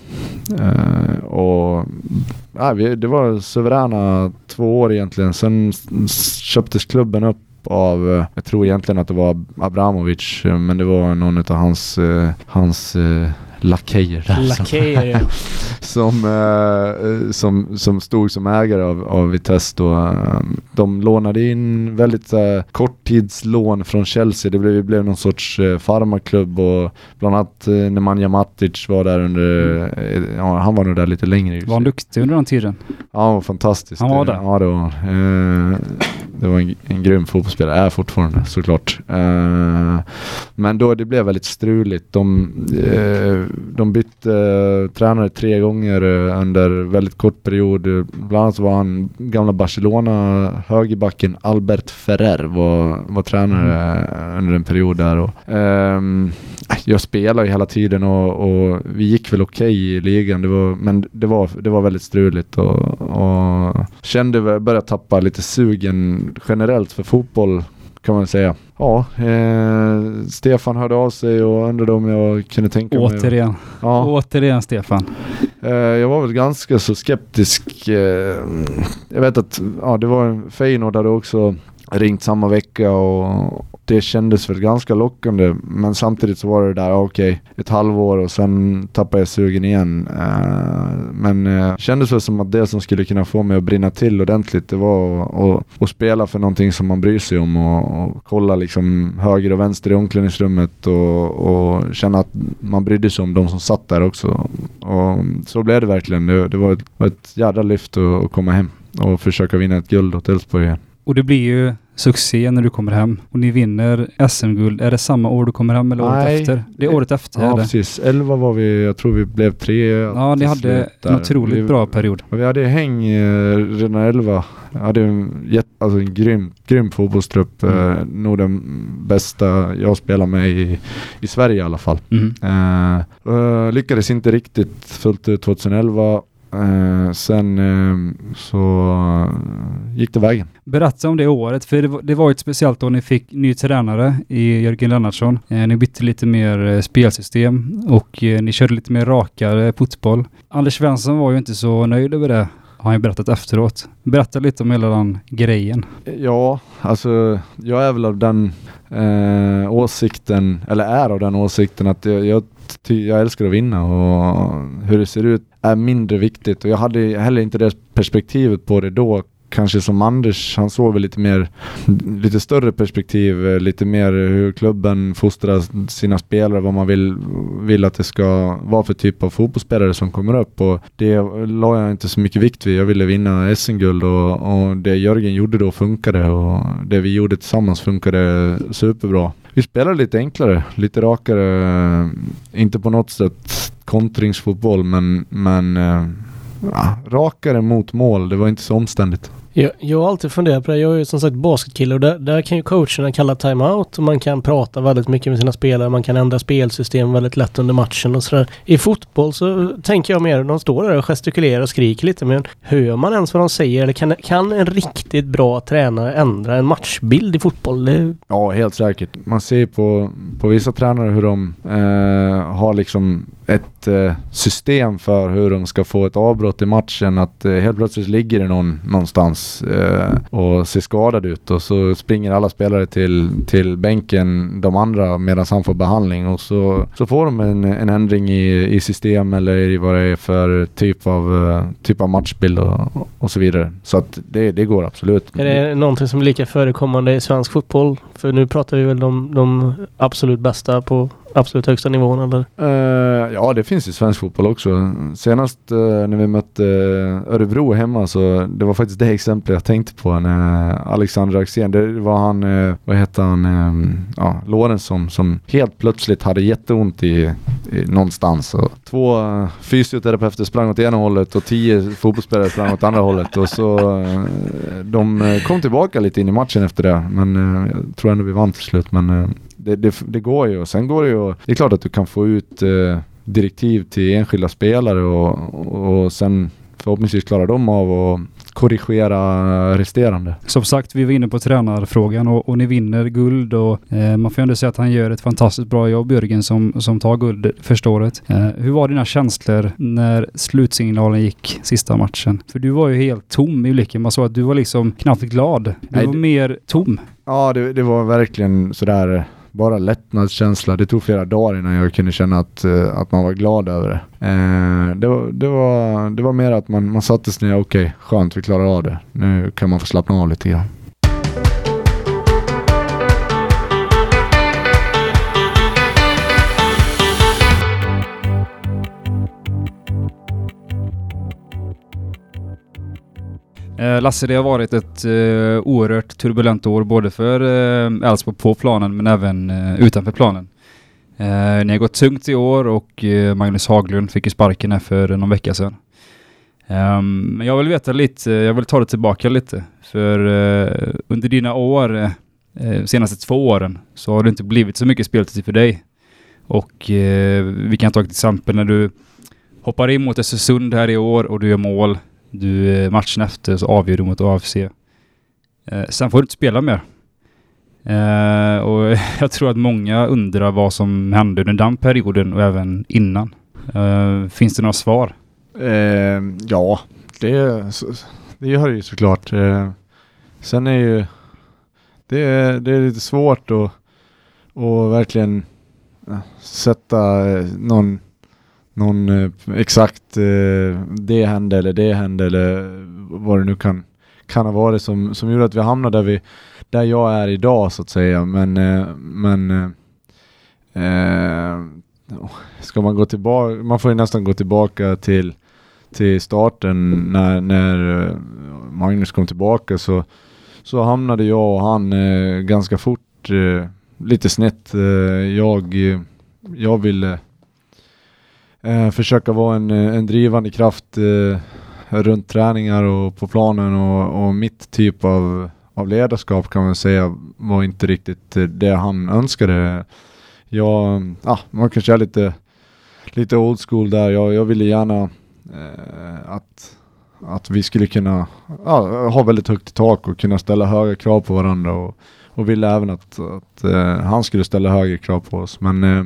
Eh, och ja, vi, det var suveräna två år egentligen. Sen köptes klubben upp av, eh, jag tror egentligen att det var Abramovic, eh, men det var någon av hans, eh, hans lakejer där som- Lakejer ja. [laughs] som, eh, som, som stod som ägare av, av Vitesse då. Eh, De lånade in väldigt eh, korttidslån från Chelsea. Det blev, det blev någon sorts eh, farmaklubb och bland annat eh, Nemanja Matic var där under, eh, ja han var nog där lite längre. Var han duktig under den tiden? Ja, han var fantastisk. Han var det? Ja, det var eh, det var en, en grym fotbollsspelare, är fortfarande såklart. Eh, men då det blev väldigt struligt. De, eh, de bytte eh, tränare tre gånger eh, under väldigt kort period. Bland annat så var han gamla Barcelona högerbacken Albert Ferrer var, var tränare eh, under en period där. Och, ehm, jag spelade ju hela tiden och, och vi gick väl okej i ligan. Det var, men det var, det var väldigt struligt och, och kände började tappa lite sugen generellt för fotboll kan man säga. Ja, eh, Stefan hörde av sig och undrade om jag kunde tänka mig... Återigen. Ja, Återigen Stefan. eh, jag var väl ganska så skeptisk. Eh, jag vet att ja, det var en Feyenoord hade också ringt samma vecka och det kändes väl ganska lockande. Men samtidigt så var det där, okej, okej, ett halvår och sen tappade jag sugen igen. Uh, men uh, kändes väl som att det som skulle kunna få mig att brinna till ordentligt, det var att, att, att spela för någonting som man bryr sig om och, och kolla liksom höger och vänster i omklädningsrummet och, och känna att man brydde sig om de som satt där också. Och så blev det verkligen. Det, det var, ett, var ett jädra lyft att, att komma hem och försöka vinna ett guld åt Elfsborg igen. Och det blir ju succé när du kommer hem. Och ni vinner SM-guld. Är det samma år du kommer hem eller året Nej. efter? Det är året efter. Ja precis, 11 var vi, jag tror vi blev tre Ja, ni hade en otroligt vi, bra period. Vi hade häng eh, redan 11. Jag hade en, jätte, alltså en grym, grym fotbollstrupp. Mm. Eh, nog den bästa jag spelar med i, i Sverige i alla fall. Mm. Eh, lyckades inte riktigt fullt ut 2011. Eh, sen eh, så gick det vägen. Berätta om det året, för det var, det var ju ett speciellt år ni fick ny tränare i Jörgen Lennartsson. Eh, ni bytte lite mer eh, spelsystem och eh, ni körde lite mer rakare fotboll. Anders Svensson var ju inte så nöjd över det, har han ju berättat efteråt. Berätta lite om hela den grejen. Ja, alltså jag är väl av den eh, åsikten, eller är av den åsikten att jag, jag, ty, jag älskar att vinna och hur det ser ut är mindre viktigt och jag hade heller inte det perspektivet på det då kanske som Anders, han såg väl lite mer, lite större perspektiv, eh, lite mer hur klubben fostrar sina spelare, vad man vill, vill att det ska vara för typ av fotbollsspelare som kommer upp och det la jag inte så mycket vikt vid. Jag ville vinna SM-guld och, och det Jörgen gjorde då funkade och det vi gjorde tillsammans funkade superbra. Vi spelade lite enklare, lite rakare, inte på något sätt kontringsfotboll men, men eh, ja, rakare mot mål. Det var inte så omständigt. Jag, jag har alltid funderat på det. Jag är ju som sagt basketkille och där, där kan ju coacherna kalla timeout och man kan prata väldigt mycket med sina spelare. Man kan ändra spelsystem väldigt lätt under matchen och sådär. I fotboll så tänker jag mer, de står där och gestikulerar och skriker lite men hör man ens vad de säger? Eller kan, kan en riktigt bra tränare ändra en matchbild i fotboll? Det, Ja, helt säkert. Man ser på, på vissa tränare hur de eh, har liksom ett eh, system för hur de ska få ett avbrott i matchen. Att eh, helt plötsligt ligger det någon någonstans eh, och ser skadad ut och så springer alla spelare till, till bänken, de andra, medan han får behandling och så, så får de en, en ändring i, i system eller i vad det är för typ av, eh, typ av matchbild och, och så vidare. Så att det, det går absolut. är det någonting som är lika förekommande i svensk fotboll? För nu pratar vi väl om de absolut bästa på absolut högsta nivån eller? Uh, ja, det finns i svensk fotboll också. Senast uh, när vi mötte uh, Örebro hemma så det var faktiskt det exemplet jag tänkte på när Alexander Axén, det var han, vad hette han, eh, ja, Lorentzon som helt plötsligt hade jätteont i, i någonstans. Och två fysioterapeuter sprang åt ena hållet och tio fotbollsspelare sprang åt andra hållet och så de kom tillbaka lite in i matchen efter det men jag tror ändå vi vann till slut men det, det, det går ju och sen går det ju det är klart att du kan få ut eh, direktiv till enskilda spelare och, och, och sen förhoppningsvis klarar de av att korrigera resterande. Som sagt, vi var inne på tränarfrågan och, och ni vinner guld och eh, man får ändå säga att han gör ett fantastiskt bra jobb, Jörgen, som, som tar guld första året. Eh, hur var dina känslor när slutsignalen gick sista matchen? För du var ju helt tom i blicken. Man såg att du var liksom knappt glad. Du Nej, var mer tom. Ja, det, det var verkligen sådär bara lättnadskänsla. Det tog flera dagar innan jag kunde känna att, eh, att man var glad över det. Eh, det, var, det, var, det var mer att man, man satte sig ner, okej, skönt, vi klarar av det. Nu kan man få slappna av lite grann. Eh, Lasse, det har varit ett eh, oerhört turbulent år både för eh, Elfsborg på planen men även eh, utanför planen. Ni har gått tungt i år och Magnus Haglund fick ju sparken här för någon vecka sedan. Ehm, men jag vill veta lite, jag vill ta det tillbaka lite. För under dina år, senaste två åren, så har det inte blivit så mycket speltid för dig. Och vi kan ta ett exempel när du hoppar in mot Östersund här i år och du gör mål. Du, eh, matchen efter så avgör du mot AFC. Eh, sen får du inte spela mer. Eh, och [laughs] jag tror att många undrar vad som hände under den perioden och även innan. Eh, finns det några svar? Eh, ja, det, det gör det ju såklart. Eh, sen är ju det, är- det är lite svårt att, att verkligen eh, sätta eh, någon, någon eh, exakt eh, det hände eller det hände eller vad det nu kan, kan ha varit som, som gjorde att vi hamnade där, vi, där jag är idag så att säga. Men, eh, men eh, eh, ska man gå tillbaka, man får ju nästan gå tillbaka till till starten när, när eh, Magnus kom tillbaka så, så hamnade jag och han eh, ganska fort eh, lite snett. Eh, jag, jag ville eh, försöka vara en, eh, en drivande kraft eh, runt träningar och på planen och, och mitt typ av, av ledarskap kan man säga var inte riktigt eh, det han önskade. Jag, ah, man kanske är lite, lite old school där. Jag, jag ville gärna eh, att, att vi skulle kunna ja, ha väldigt högt i tak och kunna ställa höga krav på varandra och, och ville även att, att eh, han skulle ställa högre krav på oss. Men eh,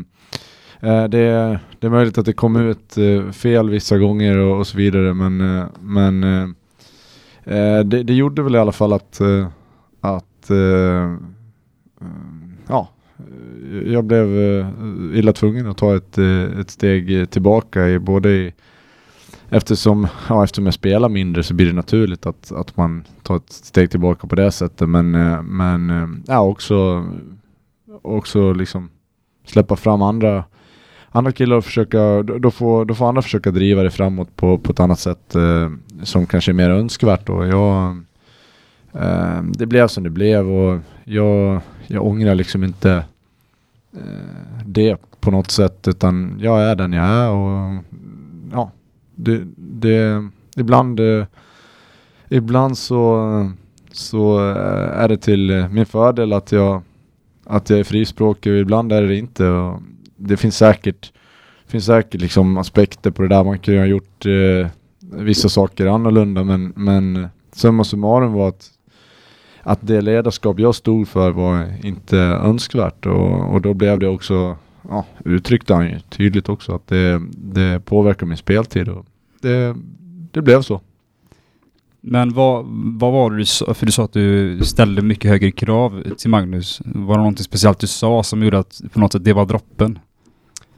Eh, det, det är möjligt att det kom ut eh, fel vissa gånger och, och så vidare men, eh, men det, det gjorde väl i alla fall att, att ja, jag blev illa tvungen att ta ett, ett steg tillbaka i både i Eftersom, ja, eftersom jag spelar mindre så blir det naturligt att, att man tar ett steg tillbaka på det sättet. Men, men ja, också, också liksom släppa fram andra, andra killar försöka, då får, då får andra försöka driva det framåt på, på ett annat sätt eh, som kanske är mer önskvärt. Och jag, eh, det blev som det blev och jag, jag ångrar liksom inte eh, det på något sätt utan jag är den jag är och ja, det, det ibland, eh, ibland så, så eh, är det till min fördel att jag, att jag är frispråkig och ibland är det inte. Och det finns säkert, finns säkert liksom aspekter på det där. Man kunde ha gjort eh, vissa saker annorlunda men, men summa summarum var att, att det ledarskap jag stod för var inte önskvärt och, och då blev det också ja, uttryckte han ju tydligt också att det, det påverkar min speltid och det, det blev så. Men vad, vad var det du sa? För du sa att du ställde mycket högre krav till Magnus. Var det någonting speciellt du sa som gjorde att på något sätt det var droppen?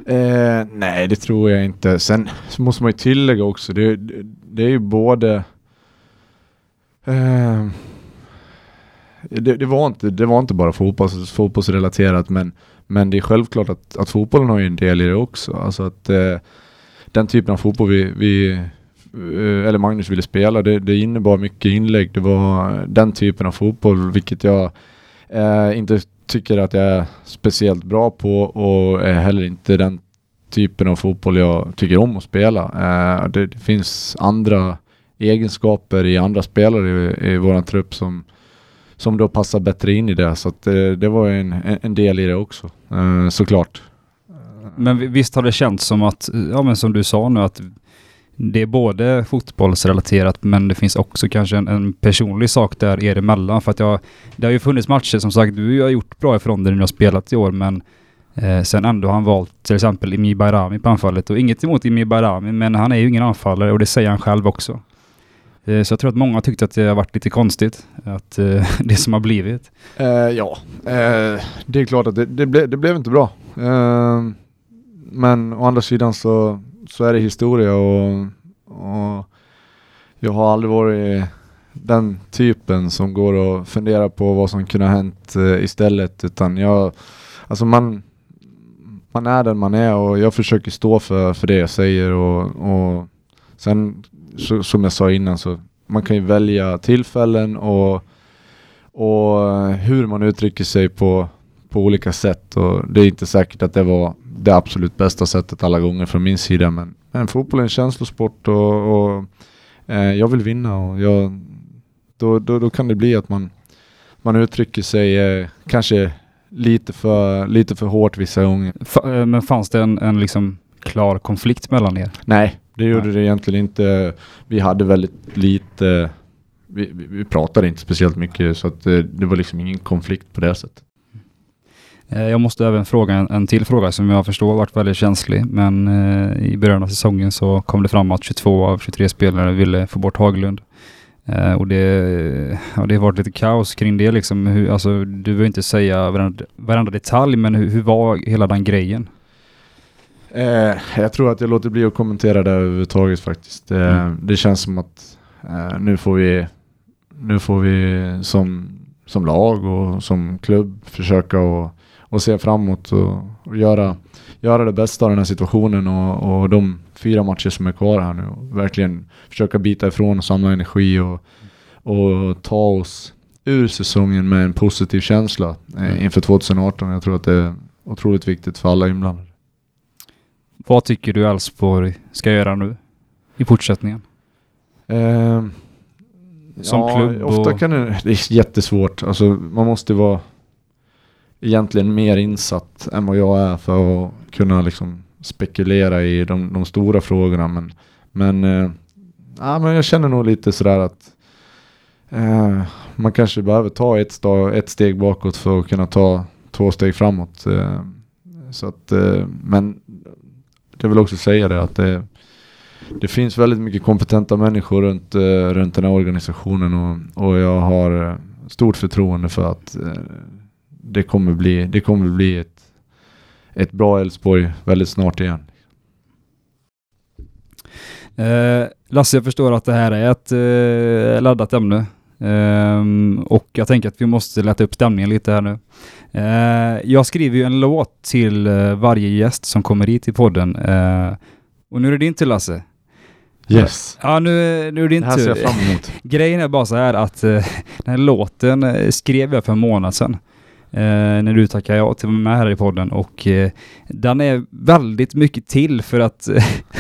Eh, nej, det tror jag inte. Sen så måste man ju tillägga också, det, det, det är ju både... Eh, det, det, var inte, det var inte bara fotbolls, fotbollsrelaterat men, men det är självklart att, att fotbollen har ju en del i det också. Alltså att eh, den typen av fotboll vi, vi eh, eller Magnus ville spela, det, det innebar mycket inlägg. Det var den typen av fotboll vilket jag eh, inte tycker att jag är speciellt bra på och är heller inte den typen av fotboll jag tycker om att spela. Eh, det, det finns andra egenskaper i andra spelare i, i våran trupp som, som då passar bättre in i det. Så att det, det var en, en del i det också, eh, såklart. Men visst har det känts som att, ja men som du sa nu att det är både fotbollsrelaterat men det finns också kanske en, en personlig sak där er emellan. För att jag, det har ju funnits matcher som sagt, du har gjort bra ifrån dig när du har spelat i år men eh, sen ändå har han valt till exempel Imi Bayrami på anfallet och inget emot Imi Bayrami men han är ju ingen anfallare och det säger han själv också. Eh, så jag tror att många tyckte att det har varit lite konstigt att eh, [laughs] det som har blivit. Eh, ja, eh, det är klart att det, det, ble, det blev inte bra. Eh, men å andra sidan så, så är det historia och, och jag har aldrig varit den typen som går och funderar på vad som kunde ha hänt eh, istället utan jag, alltså man, man är den man är och jag försöker stå för, för det jag säger och, och sen så, som jag sa innan så man kan ju välja tillfällen och, och hur man uttrycker sig på, på olika sätt. Och det är inte säkert att det var det absolut bästa sättet alla gånger från min sida. Men, men fotboll är en känslosport och, och eh, jag vill vinna och jag, då, då, då kan det bli att man, man uttrycker sig eh, kanske lite för, lite för hårt vissa gånger. Fa- eh, men fanns det en, en liksom klar konflikt mellan er? Nej, det gjorde det egentligen inte. Vi hade väldigt lite, vi, vi, vi pratade inte speciellt mycket så att eh, det var liksom ingen konflikt på det sättet. Eh, Jag måste även fråga en, en till fråga som jag förstår varit väldigt känslig. Men eh, i början av säsongen så kom det fram att 22 av 23 spelare ville få bort Haglund. Eh, och det, ja, det har varit lite kaos kring det liksom. Hur, alltså, du behöver inte säga varenda, varenda detalj, men hur, hur var hela den grejen? Eh, jag tror att jag låter bli att kommentera det överhuvudtaget faktiskt. Eh, Mm. Det känns som att nu får vi, nu får vi som, som lag och som klubb försöka och, och se framåt och, och göra, göra det bästa av den här situationen och, och de fyra matcher som är kvar här nu. Och verkligen försöka bita ifrån och samla energi och, och ta oss ur säsongen med en positiv känsla eh, inför 2018. Jag tror att det är otroligt viktigt för alla inblandade. Vad tycker du Elfsborg ska göra nu i fortsättningen? Ehm, Som ja, klubb Ofta och- kan det, det är jättesvårt. Alltså, man måste vara egentligen mer insatt än vad jag är för att kunna liksom spekulera i de, de stora frågorna. Men, men, eh, ja, men jag känner nog lite sådär att eh, man kanske behöver ta ett, sta, ett steg bakåt för att kunna ta två steg framåt. Eh, så att, eh, men jag vill också säga det att det, det finns väldigt mycket kompetenta människor runt, eh, runt den här organisationen och, och jag har eh, stort förtroende för att eh, det kommer bli, det kommer bli ett, ett bra Elfsborg väldigt snart igen. Eh, Lasse, jag förstår att det här är ett eh, laddat ämne. Ehm, och jag tänker att vi måste lätta upp stämningen lite här nu. Eh, jag skriver ju en låt till eh, varje gäst som kommer hit i podden. Eh, och nu är det din tur Lasse. Yes. Ja, nu, nu är det din Det här ser tur. jag fram emot. [laughs] Grejen är bara så här att den här låten skrev jag för en månad sedan. Eh, när du tackade ja till att vara med här i podden och eh, den är väldigt mycket till för att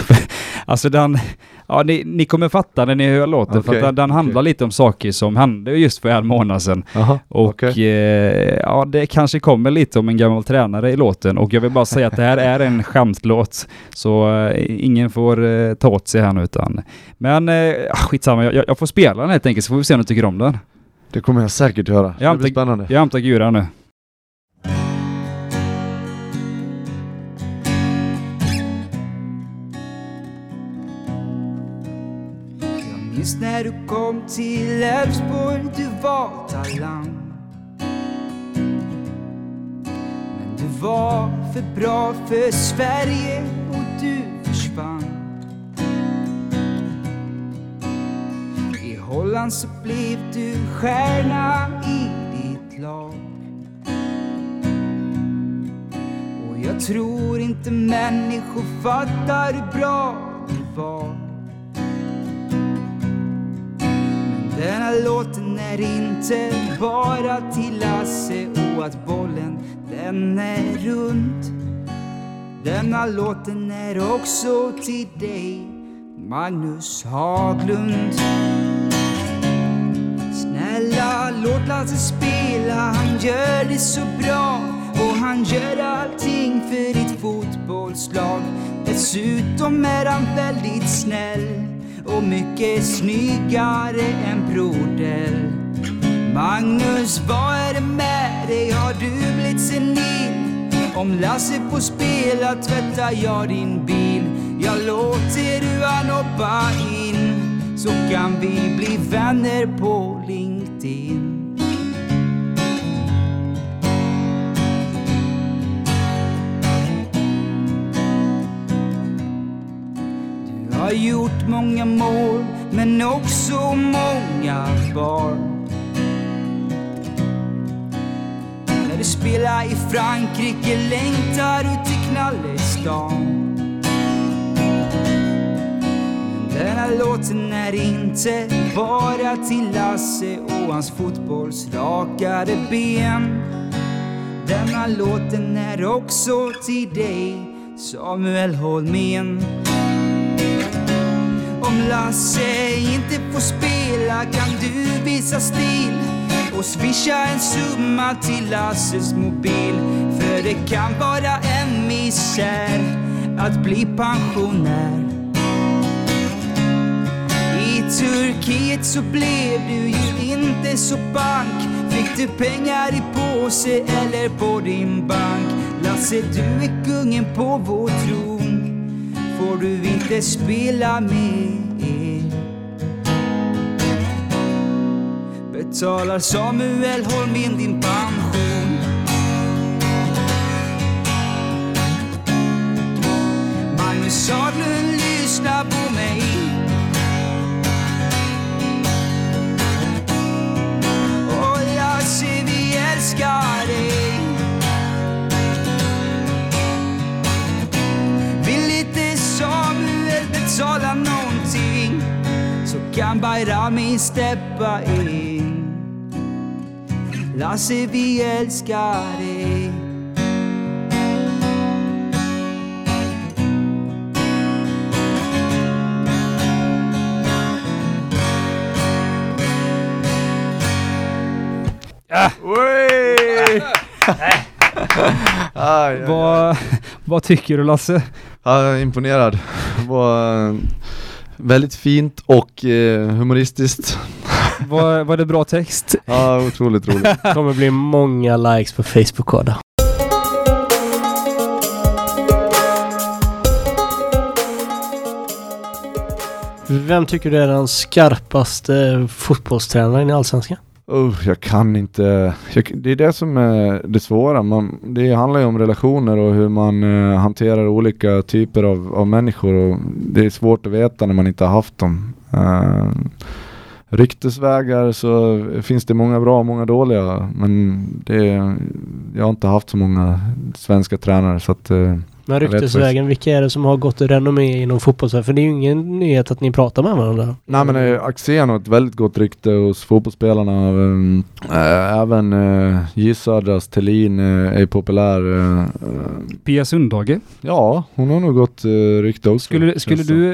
[laughs] alltså den Ja, ni, ni kommer fatta när ni hör låten för Okej, att den, den handlar okej. lite om saker som hände just för en månad sedan. Aha, Och okej. eh, ja, det kanske kommer lite om en gammal tränare i låten och jag vill bara säga att det här är en [laughs] skämtlåt. Så eh, ingen får eh, ta åt sig här nu utan. Men eh, skitsamma, jag, jag får spela den helt enkelt så får vi se om du tycker om den. Det kommer jag säkert göra. Jag det blir spännande. Jag hämtar guran nu. Minns när du kom till Elfsborg, du var talang. Men du var för bra för Sverige och du försvann. I Holland så blev du stjärna i ditt lag. Och jag tror inte människor fattar hur bra du var. Den här låten är inte bara till Lasse och att bollen den är rund. Denna låten är också till dig, Magnus Haglund. Snälla låt Lasse spela, han gör det så bra och han gör allting för ditt fotbollslag. Dessutom är han väldigt snäll och mycket snyggare än broder. Magnus, vad är det med dig? Har du blivit senil? Om Lasse får spela tvättar jag din bil. Jag låter du han hoppa in så kan vi bli vänner på LinkedIn. Gjort många mål men också många barn. När du spelar i Frankrike längtar du till knallestan. Den här låten är inte bara till Lasse och hans fotbollsrakade ben. Denna låten är också till dig, Samuel Holmén. Om Lasse inte får spela kan du visa stil och swisha en summa till Lasses mobil. För det kan vara en misär att bli pensionär. I Turkiet så blev du ju inte så bank. Fick du pengar i påse eller på din bank? Lasse, du är kungen på vår tro. Får du inte spela mer? Betalar Samuel Holmén din pension? Magnus Haglund, lyssna på mig. Och Lasse, vi älskar dig. Betala någonting så kan Bayrami steppa in. Lasse, vi älskar dig. Oj! Aj, aj, Vad, vad tycker du Lasse? Ja, imponerad. Var eh, väldigt fint och eh, humoristiskt. [laughs] Var, var det bra text? [laughs] Ja, otroligt roligt. [laughs] kommer bli många likes på Facebook Ada. Vem tycker du är den skarpaste fotbollstränaren i Allsvenskan? Uh, jag kan inte. Jag, det är det som är det svåra. Man, det handlar ju om relationer och hur man uh, hanterar olika typer av, av människor. Och det är svårt att veta när man inte har haft dem. Uh, ryktesvägar så finns det många bra och många dåliga. Men det, jag har inte haft så många svenska tränare så att eh, men ryktesvägen, vilka är det som har gått renommé inom fotbollsvärlden? För det är ju ingen nyhet att ni pratar med varandra. Nej men eh, Axén har ett väldigt gott rykte hos fotbollsspelarna. Um, äh, även J Södras Thelin äh, är populär. Pia Sundhage. ja, hon har nog gott rykte också. Skulle, skulle du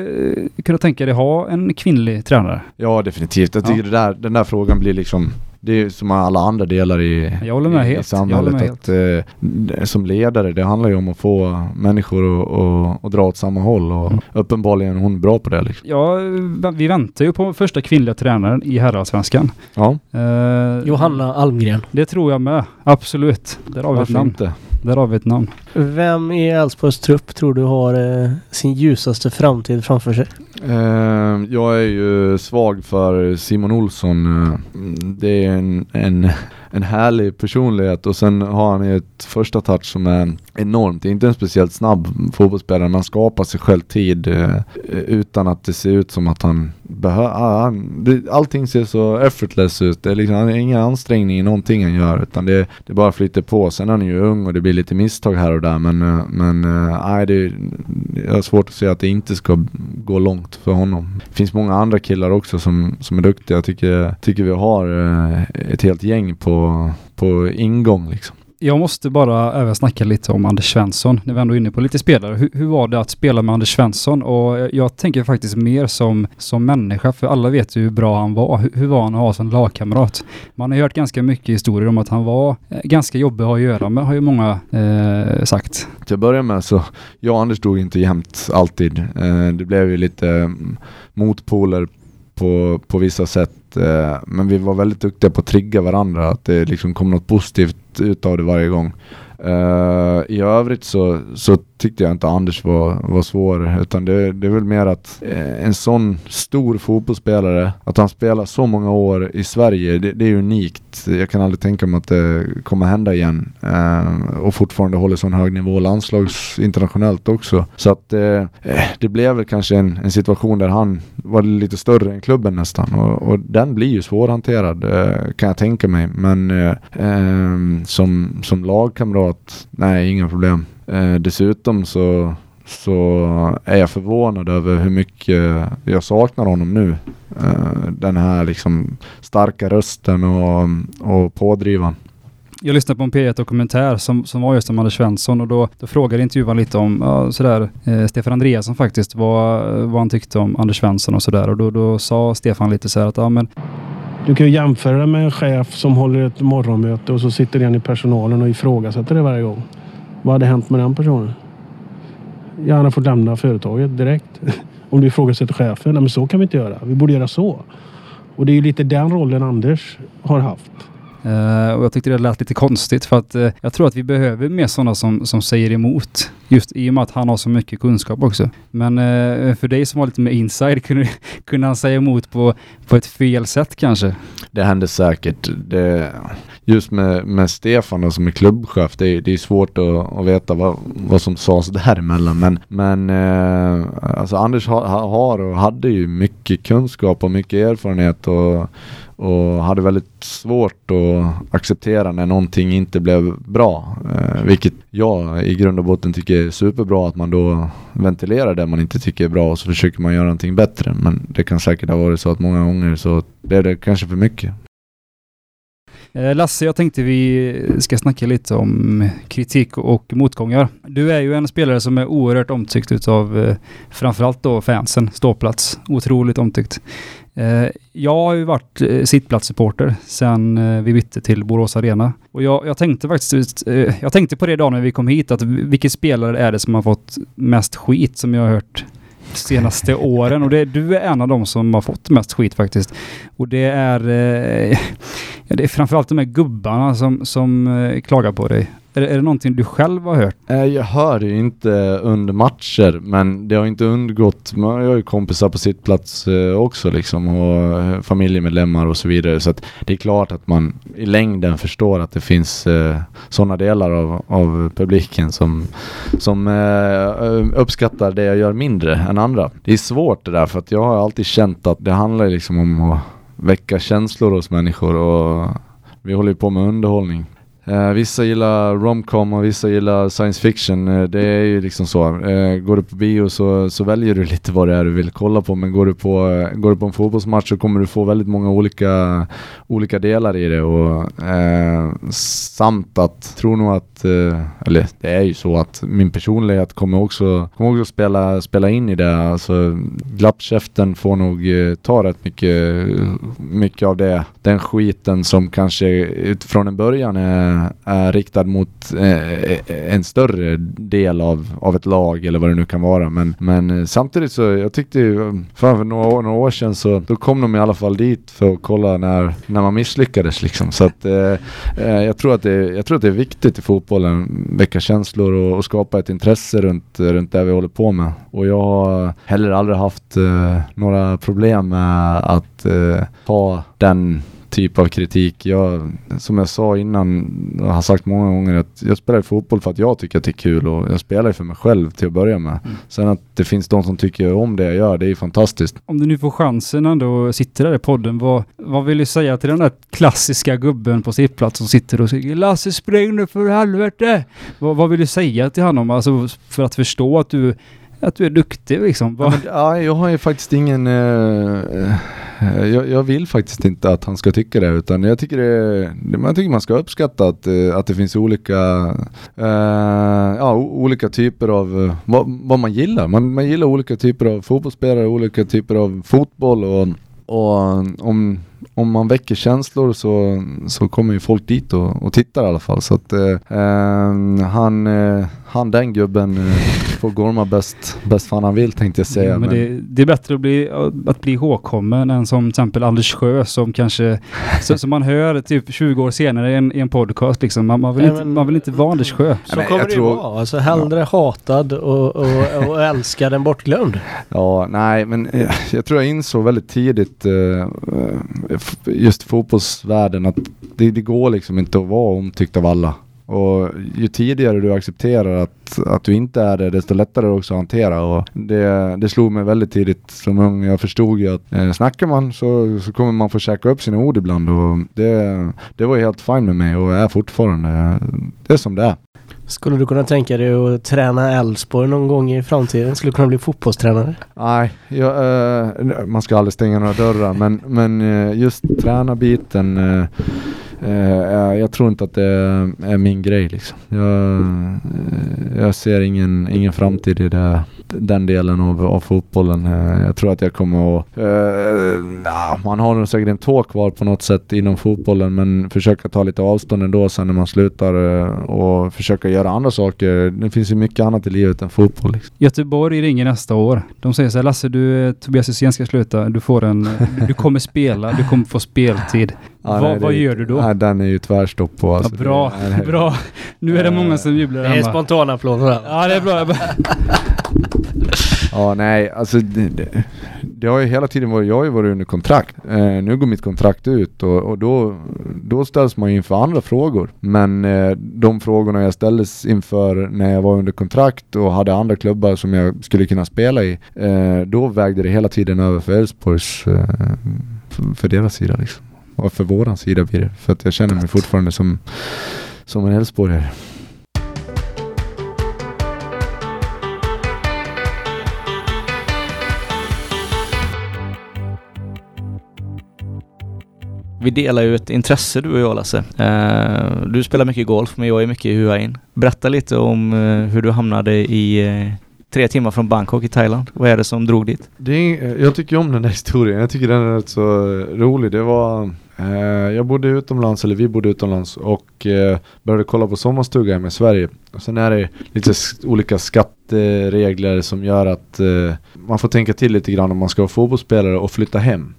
eh, kunna tänka dig ha en kvinnlig tränare? Ja definitivt. Jag tycker Ja. det där, den där frågan blir liksom det är som alla andra delar i, Jag håller med i, i helt. Jag håller samhället. med att, eh, det- som ledare, det handlar ju om att få människor att och, och dra åt samma håll och Mm. uppenbarligen är hon bra på det liksom. Ja, vi väntar ju på första kvinnliga tränaren i herrallsvenskan. Ja, Eh, Johanna Almgren. Det tror jag med. Absolut. Där har vi ett varför namn. inte? Där har vi ett namn. Vem i Elfsborgs trupp tror du har eh, sin ljusaste framtid framför sig? Eh, jag är ju svag för Simon Olsson. Eh, Det är en, en, en härlig personlighet och sen har han ju ett första touch som är enormt. Det är inte en speciellt snabb fotbollsspelare, men han skapar sig själv tid eh, utan att det ser ut som att han behöver... Ah, allting ser så effortless ut. Det är liksom han har ingen ansträngning i någonting han gör utan det, det bara flyter på. Sen är han ju ung och det blir lite misstag här och där men, eh, men eh, nej, det, jag har svårt att se att det inte ska gå långt för honom. Det finns många andra killar också som, som är duktiga. Jag tycker, tycker vi har ett helt gäng på, på ingång liksom. Jag måste bara även snacka lite om Anders Svensson, när vi ändå är inne på lite spelare. Hur, hur var det att spela med Anders Svensson? Och jag, tänker faktiskt mer som, som människa, för alla vet ju hur bra han var. Hur, hur var han att ha som lagkamrat? Man har hört ganska mycket historier om att han var eh, ganska jobbig att ha att göra med, har ju många eh, sagt. Till att börja med så, jag och Anders stod inte jämt alltid. Eh, det blev ju lite mm, motpoler på, på vissa sätt. Eh, men vi var väldigt duktiga på att trigga varandra, att det liksom kom något positivt ut av det varje gång. Uh, I övrigt så, så tyckte jag inte Anders var, var svår, utan det, det är väl mer att eh, en sån stor fotbollsspelare, att han spelar så många år i Sverige, det, det är unikt. Jag kan aldrig tänka mig att det kommer hända igen. uh, och fortfarande håller sån hög nivå landslags internationellt också. Så att eh, eh, det blev väl kanske en, en situation där han var lite större än klubben nästan och, och den blir ju svårhanterad eh, kan jag tänka mig. Men som, som lagkamrat, att nej inga problem. Eh, dessutom så så är jag förvånad över hur mycket jag saknar honom nu. Eh, den här liksom starka rösten och, och pådrivaren. Jag lyssnade på en P1-dokumentär som, som var just om Anders Svensson och då, då frågade intervjuaren lite om ja, sådär, eh, Stefan Andreasson faktiskt, vad, vad han tyckte om Anders Svensson och sådär. Och då, då sa Stefan lite så här att ja men du kan ju jämföra det med en chef som håller ett morgonmöte och så sitter en i personalen och ifrågasätter det varje gång. Vad hade hänt med den personen? Jag han fått lämna företaget direkt. [laughs] Om du ifrågasätter chefen. Nej, men så kan vi inte göra. Vi borde göra så. Och det är ju lite den rollen Anders har haft. Uh, och jag tyckte det lät lite konstigt för att uh, jag tror att vi behöver mer sådana som, som säger emot. Just i och med att han har så mycket kunskap också. Men uh, för dig som har lite mer inside, [laughs] kunde, kunde han säga emot på, på ett fel sätt kanske? Det händer säkert. Det, just med, med Stefan då, som är klubbchef, det, är- det är svårt att, att veta vad, vad som sades däremellan. Men, men alltså Anders har, har och hade ju mycket kunskap och mycket erfarenhet och, och hade väldigt svårt att acceptera när någonting inte blev bra. Eh, vilket jag i grund och botten tycker är superbra att man då ventilerar det man inte tycker är bra och så försöker man göra någonting bättre. Men det kan säkert ha varit så att många gånger så blev det kanske för mycket. Eh, Lasse, jag tänkte vi ska snacka lite om kritik och motgångar. Du är ju en spelare som är oerhört omtyckt utav eh, framförallt då fansen, ståplats. Otroligt omtyckt. Eh, jag har ju varit eh, sittplatssupporter sedan eh, vi bytte till Borås Arena. Och jag, jag tänkte faktiskt, jag tänkte på det idag när vi kom hit, att vilken spelare är det som har fått mest skit som jag har hört de senaste [laughs] åren. Och det, du är en av dem som har fått mest skit faktiskt. Och det är, [laughs] det är framförallt de här gubbarna som, som klagar på dig. Är, är det någonting du själv har hört? Eh, jag hör det ju inte under matcher, men det har inte undgått. Man har ju kompisar på sitt plats eh, också liksom och eh, familjemedlemmar och så vidare. Så att det är klart att man i längden förstår att det finns sådana delar av, av publiken som, som uppskattar det jag gör mindre än andra. Det är svårt det där för att jag har alltid känt att det handlar liksom om att väcka känslor hos människor och vi håller ju på med underhållning. Uh, vissa gillar romcom och vissa gillar science fiction. Uh, det är ju liksom så. Uh, går du på bio så, så väljer du lite vad det är du vill kolla på. Men går du på, går du på en fotbollsmatch så kommer du få väldigt många olika, olika delar i det. Och, samt att, tror nog att, eller det är ju så att min personlighet kommer också, kommer också spela, spela in i det. Alltså glappkäften får nog ta rätt mycket, mycket av det. Den skiten som kanske utifrån en början är, Eh, är riktad mot eh, en större del av, av ett lag eller vad det nu kan vara. Men, men eh, samtidigt så, jag tyckte ju, eh, fan för några, år- några år sedan så, då kom de i alla fall dit för att kolla när, när man misslyckades liksom. Så att eh, jag, tror att det, jag tror att det är viktigt i fotbollen, väcka känslor och, och skapa ett intresse runt, runt det vi håller på med. Och jag har heller aldrig haft eh, några problem med att eh, ta den typ av kritik. Jag, som jag sa innan, och har sagt många gånger att jag spelar fotboll för att jag tycker att det är kul och jag spelar för mig själv till att börja med. Sen att det finns de som tycker om det jag gör, det är fantastiskt. Om du nu får chansen ändå att sitta där i podden, vad, vad vill du säga till den där klassiska gubben på sittplats som sitter och säger Lasse spring nu för helvete! Vad, vad vill du säga till honom? Alltså för att förstå att du, att du är duktig liksom. Ja, men, ja, jag har ju faktiskt ingen... eh, Eh, jag, jag vill faktiskt inte att han ska tycka det utan jag tycker, det, jag tycker man ska uppskatta att, eh, att det finns olika, eh, ja, olika typer av eh, vad, vad man gillar. Man, man gillar olika typer av fotbollsspelare, olika typer av fotboll och, och om, om man väcker känslor så, så kommer ju folk dit och, och tittar i alla fall. Så att eh, eh, han, eh, han den gubben eh, får gorma bäst, bäst fan han vill tänkte jag säga. Ja, men men- det, det är bättre att bli, att bli ihågkommen än som till exempel Anders Sjö som kanske, [laughs] så, som man hör typ 20 år senare i en, i en podcast liksom. Man, man, vill Nej, inte, men- man vill inte vara Anders Sjö. Så men kommer jag det tror- ju vara. Alltså hellre hatad och, och, och älskad än bortglömd. [laughs] Ja, nej, men eh, jag tror jag insåg väldigt tidigt eh, just fotbollsvärlden att det, det går liksom inte att vara omtyckt av alla. Och ju tidigare du accepterar att, att du inte är det, desto lättare är det också att hantera. Och det, det slog mig väldigt tidigt som ung. Jag förstod ju att eh, snackar man så, så kommer man få käka upp sina ord ibland. Och det, det var ju helt fine med mig och är fortfarande. Eh, det är som det är. Skulle du kunna tänka dig att träna Elfsborg någon gång i framtiden? Skulle du kunna bli fotbollstränare? Nej, jag, eh, man ska aldrig stänga några dörrar men, men eh, just tränarbiten eh, eh, jag tror inte att det är min grej liksom. Jag, eh, jag ser ingen, ingen framtid i det, den delen av, av fotbollen. Eh, jag tror att jag kommer att... Eh, nah, man har nog säkert en tå kvar på något sätt inom fotbollen men försöka ta lite avstånd ändå sen när man slutar eh, och försöka göra andra saker. Det finns ju mycket annat i livet än fotboll. Liksom. Göteborg ringer nästa år. De säger så här, Lasse du, eh, Tobias Hysén ska sluta. Du får en... [laughs] Du kommer spela, du kommer få speltid. Ja, vad, nej, vad det- gör du då? Nej, den är ju tvärstopp på. Alltså. ja, bra, Det- nej, bra. Nu är det många som jublar Det är spontana applåder. Ja, det är bra. [laughs] Ja, nej, alltså det, det, det har ju hela tiden varit, jag har ju varit under kontrakt. Eh, nu går mitt kontrakt ut och, och då, då ställs man ju inför andra frågor. Men eh, de frågorna jag ställdes inför när jag var under kontrakt och hade andra klubbar som jag skulle kunna spela i, eh, då vägde det hela tiden över för Elfsborgs, eh, för, för deras sida liksom. Och för våran sida blir det. För att jag känner mig fortfarande som, som en Elfsborgare. Vi delar ju ett intresse du och jag Lasse. Eh, du spelar mycket golf men jag är mycket i Hua In. Berätta lite om eh, hur du hamnade i eh, tre timmar från Bangkok i Thailand. Vad är det som drog dit? Det är, jag tycker om den där historien. Jag tycker den är rätt så rolig. Det var... Eh, jag bodde utomlands, eller vi bodde utomlands och eh, började kolla på sommarstuga hemma i Sverige. Och sen är det lite olika skatteregler som gör att eh, man får tänka till lite grann om man ska vara fotbollsspelare och flytta hem.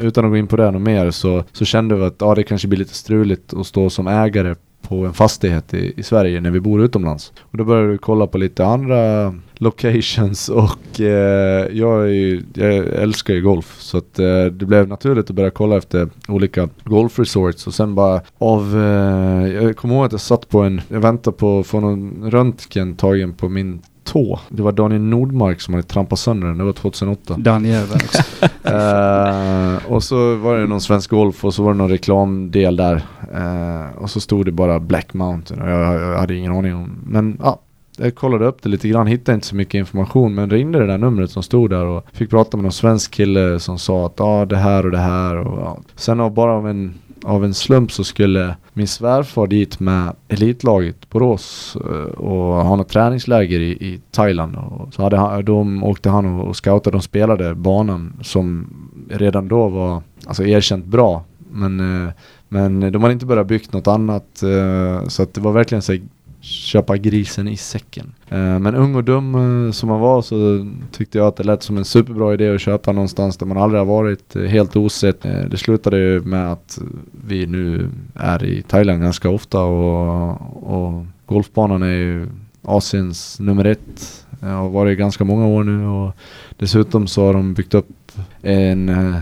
Utan att gå in på det något mer så, så kände vi att ja, det kanske blir lite struligt att stå som ägare på en fastighet i, i Sverige när vi bor utomlands. Och då började vi kolla på lite andra locations [laughs] och eh, jag, är ju, jag älskar ju golf så att eh, det blev naturligt att börja kolla efter olika golfresorts och sen bara av, eh, jag kommer ihåg att jag satt på en, jag väntade på att få någon röntgen tagen på min tå. Det var Daniel Nordmark som hade trampat sönder den, det var 2008. Den jäveln också. Eh, och så var det någon svensk golf och så var det någon reklamdel där. Eh, och så stod det bara Black Mountain och jag, jag hade ingen aning om. Men ja, jag kollade upp det lite grann, hittade inte så mycket information men ringde det där numret som stod där och fick prata med någon svensk kille som sa att ja det här och det här och ja. Sen av bara av en av en slump så skulle min svärfar dit med elitlaget Borås eh, och ha något träningsläger i, i Thailand. Och så hade han, de åkte han och, och scoutade, de spelade banan som redan då var alltså erkänt bra. Men, eh, men de hade inte börjat byggt något annat eh, så att det var verkligen så här, köpa grisen i säcken. Eh, men ung och dum eh, som man var så tyckte jag att det lät som en superbra idé att köpa någonstans där man aldrig har varit, eh, helt osett. Det slutade ju med att vi nu är i Thailand ganska ofta och, och golfbanan är ju Asiens nummer ett. Jag har varit i ganska många år nu och dessutom så har de byggt upp en,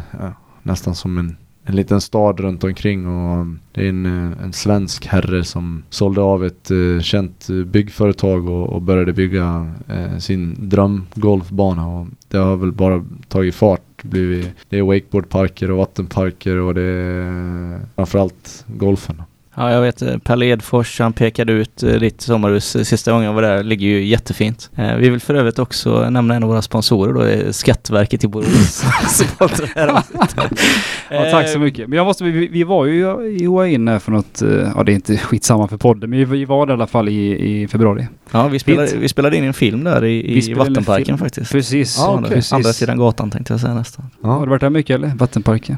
nästan som en en liten stad runt omkring och det är en, eh, en svensk herre som sålde av ett eh, känt eh, byggföretag och, och började bygga eh, sin drömgolfbana och det har väl bara tagit fart. Blivit, det är wakeboardparker och vattenparker och det är eh, framförallt golfen. Ja, jag vet eh, Pelle Edfors, han pekade ut eh, ditt sommarhus eh, sista gången jag var där. ligger ju jättefint. Vi vill för övrigt också nämna en av våra sponsorer då, det är Skatteverket i Borås. [laughs] Ja, tack så mycket. Men jag måste, vi, vi var ju i OAIN för något, ja det är inte skitsamma för podden, men vi, var där i alla fall i, i februari. Ja, vi spelade, Fint. vi spelade in en film där i, i Vattenparken faktiskt. Precis. Ja, andra, okej. precis. andra sidan gatan tänkte jag säga nästan. Har du varit där mycket eller? Vattenparken?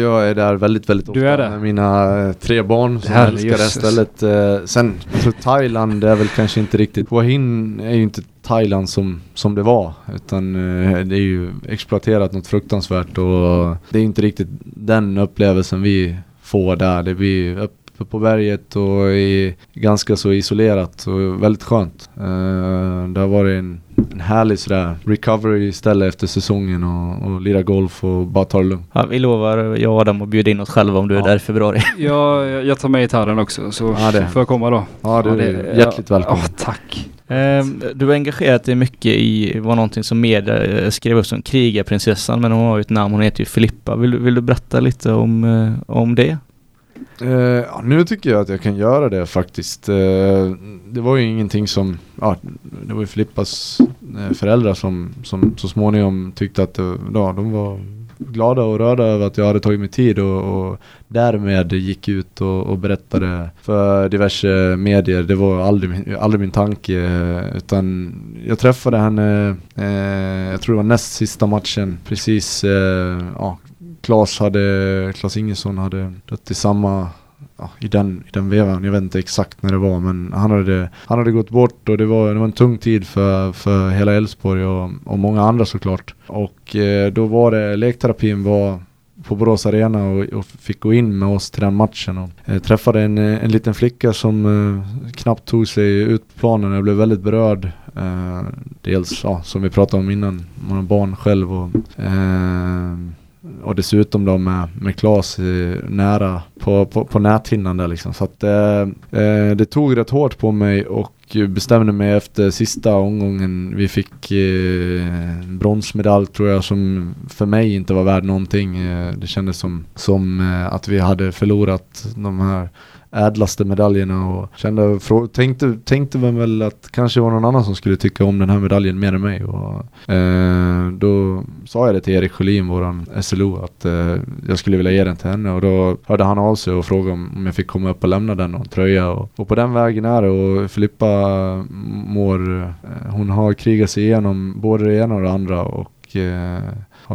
Jag är där väldigt, väldigt ofta Du är där? med mina tre barn som Herre älskar det här stället. Eh, sen, jag tror Thailand är väl kanske inte riktigt, Hua Hin är ju inte Thailand som, som det var. Utan eh, det är ju exploaterat något fruktansvärt och det är inte riktigt den upplevelsen vi får där. Det blir uppe på berget och i, ganska så isolerat och väldigt skönt. Eh, det har varit en, en härlig sådär recovery ställe efter säsongen och, och lira golf och bara ta det lugnt. Ja, vi lovar, jag och Adam, att bjuda in oss själva om du är Ja. där i februari. [laughs] Ja, jag tar med gitarren också så Ja, det. får jag komma då. Ja, du Ja, är hjärtligt ja, välkommen. Ja, tack. Ehm, Du har engagerat dig mycket i, var någonting som media eh, skrev upp som krigarprinsessan, men hon har ju ett namn, hon heter ju Filippa. Vill, du- vill du berätta lite om, eh, om det? Uh, ja, nu tycker jag att jag kan göra det faktiskt. Uh, det var ju ingenting som, ja, det var ju Filippas uh, föräldrar som, som så småningom tyckte att, ja, de var glada och rörda över att jag hade tagit mig tid och, och därmed gick ut och, och berättade för diverse medier. Det var aldrig, min- aldrig min tanke utan jag träffade henne, eh, jag tror det var näst sista matchen, precis, eh, ja, Klas hade, Claes Ingesson hade dött i samma Ja, i, den, I den vevan, jag vet inte exakt när det var men han hade, han hade gått bort och det var, det var en tung tid för, för hela Elfsborg och, och många andra såklart. Och eh, då var det, lekterapin var på Borås Arena och, och fick gå in med oss till den matchen och eh, träffade en, eh, en liten flicka som eh, knappt tog sig ut på planen. Jag blev väldigt berörd. Eh, dels, ja, som vi pratade om innan, man har barn själv och eh, och dessutom då med, med Klas nära på, på, på näthinnan där liksom. Så att eh, eh, det tog rätt hårt på mig och bestämde mig efter sista omgången. Vi fick eh, bronsmedalj tror jag som för mig inte var värd någonting. Eh, det kändes som, som eh, att vi hade förlorat de här ädlaste medaljerna och kände, tänkte, tänkte väl att kanske var någon annan som skulle tycka om den här medaljen mer än mig och eh, då sa jag det till Erik Sjölin, våran SLO, att eh, jag skulle vilja ge den till henne och då hörde han av sig och frågade om, om jag fick komma upp och lämna den och en tröja och, och på den vägen är det och Filippa mår, eh, hon har krigat sig igenom både det ena och det andra och eh,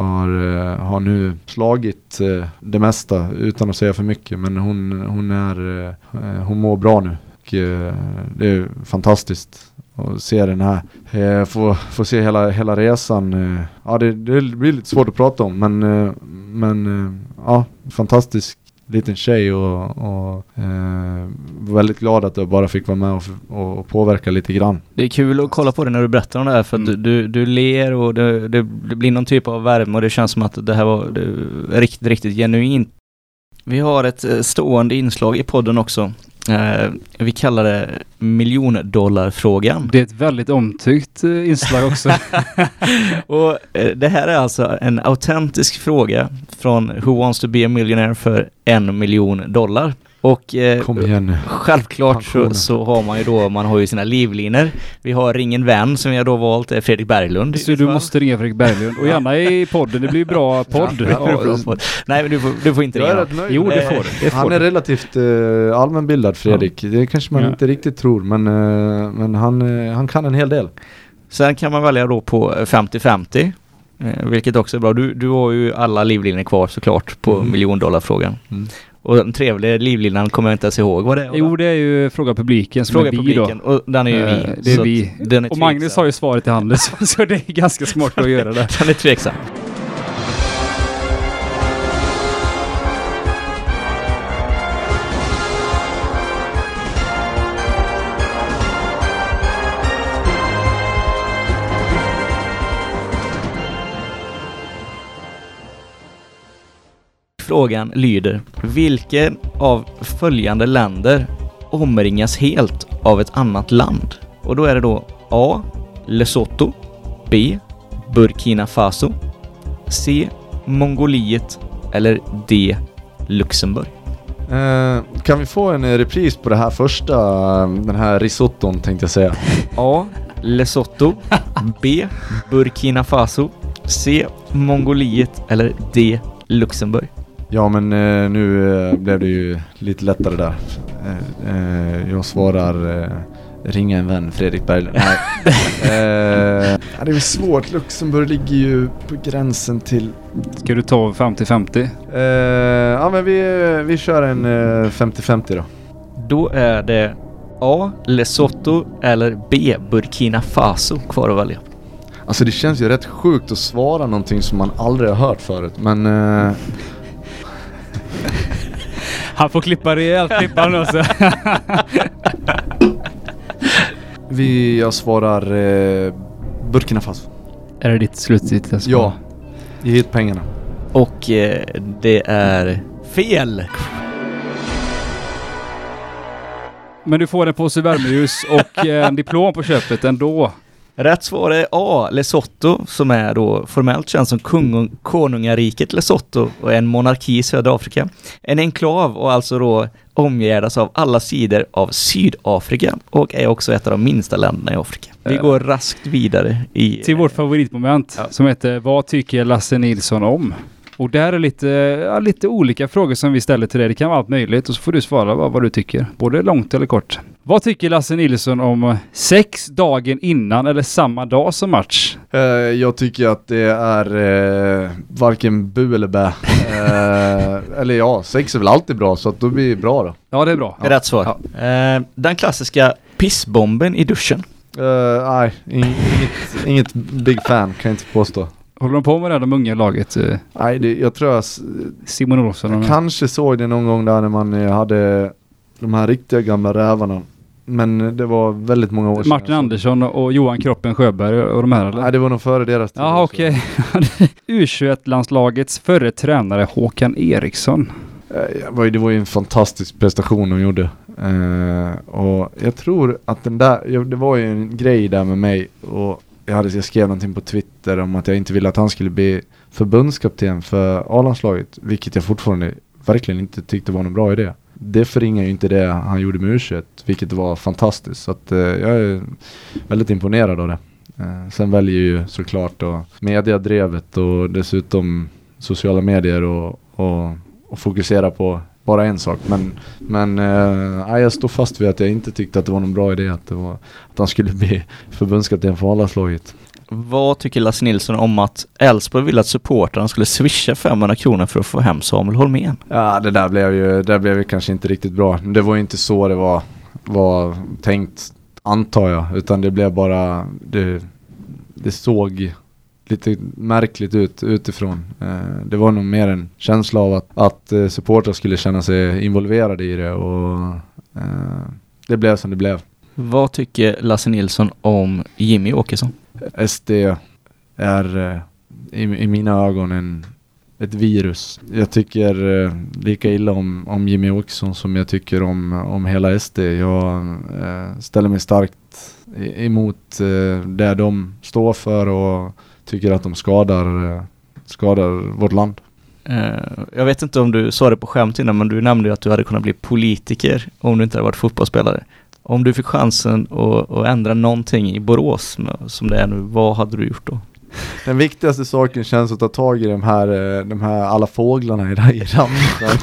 har, eh, har nu slagit eh, det mesta utan att säga för mycket men hon, hon är, eh, hon mår bra nu och det är fantastiskt att se den här, eh, få, få se hela, hela resan. Ja det, det blir lite svårt att prata om men, men ja, fantastisk liten tjej och, och eh, väldigt glad att jag bara fick vara med och, och, och påverka lite grann. Det är kul att kolla på det när du berättar om det här för att Mm. du, du, du ler och det, det, det blir någon typ av värme och det känns som att det här var det, riktigt, riktigt genuint. Vi har ett eh, stående inslag i podden också. Eh, vi kallar det miljondollarfrågan. Det är ett väldigt omtyckt eh, inslag också. [laughs] och eh, det här är alltså en autentisk fråga från Who wants to be a millionaire för en miljon dollar. Och eh, Kom igen nu. Självklart så, så har man ju då, man har ju sina livlinor. Vi har ringen vän som vi har då valt, är Fredrik Berglund. Så du måste ringa Fredrik Berglund. Och gärna i podden, det blir bra [laughs] podd. Ja, bra podd. [laughs] Nej men du får, du får inte Jag är ringa. rätt nöjd. Jo, det Eh, får du. Det får Han är du. relativt eh, allmänbildad Fredrik. Det kanske man Ja. inte riktigt tror men, eh, men han, eh, han kan en hel del. Sen kan man välja då på 50-50. Eh, vilket också är bra. Du, du har ju alla livlinor kvar såklart på Mm. miljondollarfrågan. Mm. Och den trevliga livlinan kommer jag inte ens ihåg vad det är. Jo, det är ju Fråga publiken som Fråga är vi publiken. då. Och den är ju Eh, vi. Det är vi. Och Magnus har ju svaret i handen så, [laughs] så det är ganska smart att göra det. [laughs] Den är tveksam. Frågan lyder, vilken av följande länder omringas helt av ett annat land? Och då är det då A. Lesotho B. Burkina Faso C. Mongoliet eller D. Luxemburg. Eh, kan vi få en eh, repris på det här första, eh, den här risotton tänkte jag säga. [laughs] A. Lesotho B. Burkina Faso C. Mongoliet eller D. Luxemburg. Ja men eh, nu eh, blev det ju lite lättare där. Eh, eh, jag svarar eh, ringa en vän, Fredrik Berglund. Nej. [laughs] eh, det är väl svårt, Luxemburg ligger ju på gränsen till... Ska du ta 50-50? Eh, ja men vi, vi kör en eh, 50-50 då. Då är det A. Lesotho eller B. Burkina Faso kvar att välja. Alltså det känns ju rätt sjukt att svara någonting som man aldrig har hört förut men... Eh, Han får klippa rejält, [laughs] klippa han också. [laughs] vi, jag svarar eh, Burkina Faso. är det ditt slutgiltiga svar? Ja. Ge hit pengarna. Och eh, det är fel. Men du får en påse värmeljus och en diplom på köpet ändå. Rätt svar är A. Lesotho som är då formellt känt som kung, konungariket Lesotho och är en monarki i södra Afrika. En enklav och alltså då omgärdas av alla sidor av Sydafrika och är också ett av de minsta länderna i Afrika. Vi går raskt vidare i... Till vårt favoritmoment Ja. som heter Vad tycker Lasse Nilsson om? Och där är lite, ja, lite olika frågor som vi ställer till dig. Det kan vara allt möjligt och så får du svara vad, vad du tycker. Både långt eller kort. Vad tycker Lasse Nilsson om sex dagen innan eller samma dag som match? Eh, jag tycker att det är eh, varken bu eller bä. Eh, eller ja, sex är väl alltid bra så att då blir det bra då. Ja, det är bra. Rätt svar. Eh, den klassiska pissbomben i duschen. Nej, ing- inget, inget big fan kan jag inte påstå. Håller de på med det här, de unga i laget? eh, Nej, det, jag tror jag, Simon Olsson och jag kanske såg det någon gång där när man eh, hade de här riktiga gamla rävarna. Men eh, det var väldigt många år sedan. Martin Andersson och Johan Kroppen Sjöberg och de här eller? Nej, det var nog före deras tid. Ja, okej. [laughs] U21-landslagets förre tränare Håkan Eriksson. Det var ju- en fantastisk prestation de gjorde. Och jag tror att den där, det var ju en grej där med mig och jag, hade, jag skrev någonting på Twitter om att jag inte ville att han skulle bli förbundskapten för A-landslaget. Vilket jag fortfarande verkligen inte tyckte var någon bra idé. Det förringar ju inte det han gjorde med U21, vilket var fantastiskt. Så att eh, jag är väldigt imponerad av det. Eh, sen väljer ju såklart då mediadrevet och dessutom sociala medier och, och, och fokusera på bara en sak. Men, men eh, jag står fast vid att jag inte tyckte att det var någon bra idé att, det var, att han skulle bli förbundskapten för A-landslaget. Vad tycker Lasse Nilsson om att Elfsborg ville att supportrarna skulle swisha 500 kronor för att få hem Samuel Holmén? Ja, det där blev ju, det där blev ju kanske inte riktigt bra. Det var ju inte så det var, var tänkt, antar jag. Utan det blev bara, det, det såg lite märkligt ut utifrån. Eh, det var nog mer en känsla av att, att eh, supportrar skulle känna sig involverade i det och eh, det blev som det blev. Vad tycker Lasse Nilsson om Jimmy Åkesson? SD är eh, i, i mina ögon en, ett virus. Jag tycker eh, lika illa om, om Jimmy Åkesson som jag tycker om, om hela SD. Jag eh, ställer mig starkt emot det de står för och tycker att de skadar, eh, skadar vårt land. Eh, jag vet inte om du sa det på skämt innan, men du nämnde ju att du hade kunnat bli politiker om du inte hade varit fotbollsspelare. Om du fick chansen att, att ändra någonting i Borås som det är nu, vad hade du gjort då? Den viktigaste saken känns att ta tag i de här, eh, de här alla fåglarna i, i [laughs] ramsan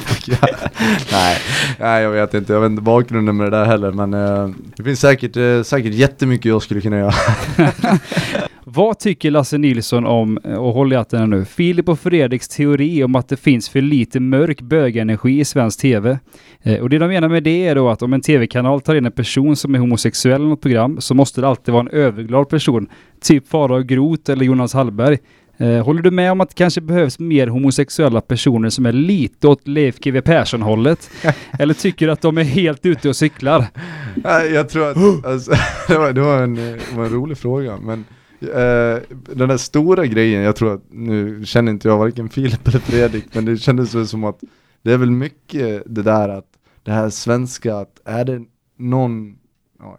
nej, nej, jag vet inte. Jag vet inte bakgrunden med det där heller. Men eh, det finns säkert, eh, säkert jättemycket jag skulle kunna göra. [laughs] Vad tycker Lasse Nilsson om, eh, och håll i hatten nu, Filip och Fredriks teori om att det finns för lite mörk bögenergi i svensk TV? Eh, och det de menar med det är då att om en TV-kanal tar in en person som är homosexuell i något program så måste det alltid vara en överglad person. Typ Farao Groth eller Jonas Hallberg. Eh, håller du med om att det kanske behövs mer homosexuella personer som är lite åt Leif GW Persson-hållet? [laughs] eller tycker du att de är helt ute och cyklar? Nej, jag tror att, [gasps] alltså, [laughs] det, var, det, var en, eh, det var en rolig fråga. Men eh, den där stora grejen, jag tror att, nu känner inte jag varken Filip eller Fredrik, men det kändes väl som att det är väl mycket det där att det här svenska, att är det någon ja,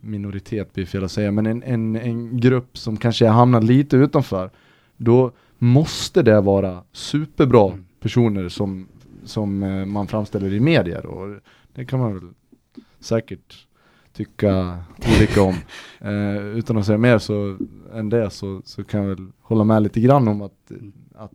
minoritet blir fel att säga, men en, en, en grupp som kanske hamnar lite utanför, då måste det vara superbra personer som, som eh, man framställer i medier och det kan man väl säkert tycka olika om. Eh, utan att säga mer så än det så, så kan jag väl hålla med lite grann om att, att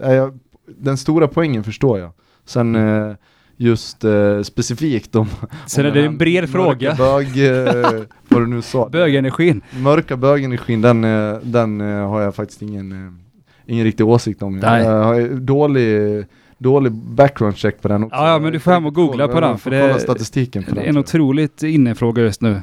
eh, jag, den stora poängen förstår jag. Sen eh, just eh, specifikt om Sen om är det en bred fråga. Bög, eh, [laughs] vad du nu sa. Bögenergin. Mörka bögenergin, den, eh, den eh, har jag faktiskt ingen, ingen riktig åsikt om. Nej. Jag har dålig, dålig background check på den också. Ja, men du får hem och googla på den, för det- kolla statistiken på Det den. är en otroligt innefråga just nu.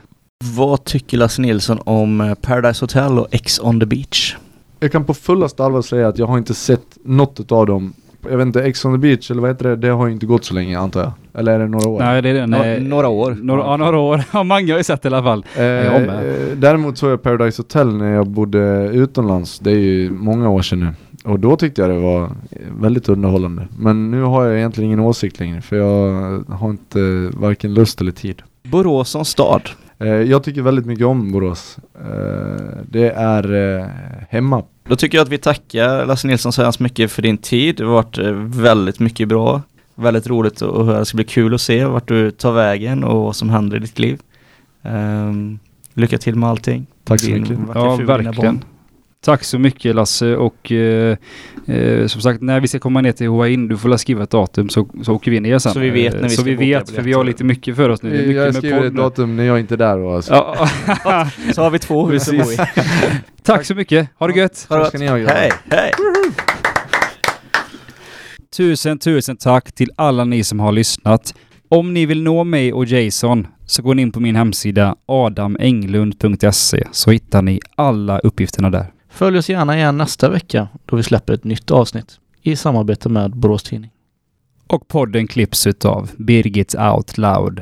Vad tycker Lasse Nilsson om eh, Paradise Hotel och X on the beach? Jag kan på fullaste allvar säga att jag har inte sett något av dem. Jag vet inte, Ex on the beach eller vad heter det? Det har ju inte gått så länge antar jag. Eller är det några år? Nej, det är den. Nå- eh, några år. Några, ja, några år. Ja, många har ju sett i alla fall. Eh, jag med. eh, däremot såg jag Paradise Hotel när jag bodde utomlands. Det är ju många år sedan nu. Och då tyckte jag det var eh, väldigt underhållande. Men nu har jag egentligen ingen åsikt längre. För jag har inte varken lust eller tid. Borås som stad. Eh, jag tycker väldigt mycket om Borås. Eh, det är eh, hemma. Då tycker jag att vi tackar Lasse Nilsson så hemskt mycket för din tid. Det har varit eh, väldigt mycket bra. Väldigt roligt att höra. Det ska bli kul att se vart du tar vägen och vad som händer i ditt liv. Ehm, lycka till med allting. Tack så Din mycket. Ja, verkligen. barn. Tack så mycket Lasse och eh, eh, som sagt när vi ska komma ner till Hua In, du får la skriva ett datum så, så åker vi ner sen. Så vi vet när vi Eh, Så ska vi vet, för vi har lite mycket för oss nu. Det är mycket Jag skriver ett datum när jag inte är där. Och alltså. Ja, [laughs] Så har vi två hus att bo i. [laughs] tack så mycket. Ha det gött. Ha det Tack ska gott. ni ha, grabbar. Hej, hej! Tusen, tusen tack till alla ni som har lyssnat. Om ni vill nå mig och Jason så går ni in på min hemsida adamenglund.se så hittar ni alla uppgifterna där. Följ oss gärna igen nästa vecka då vi släpper ett nytt avsnitt i samarbete med Borås Tidning. Och podden klipps utav Birgit Out Loud.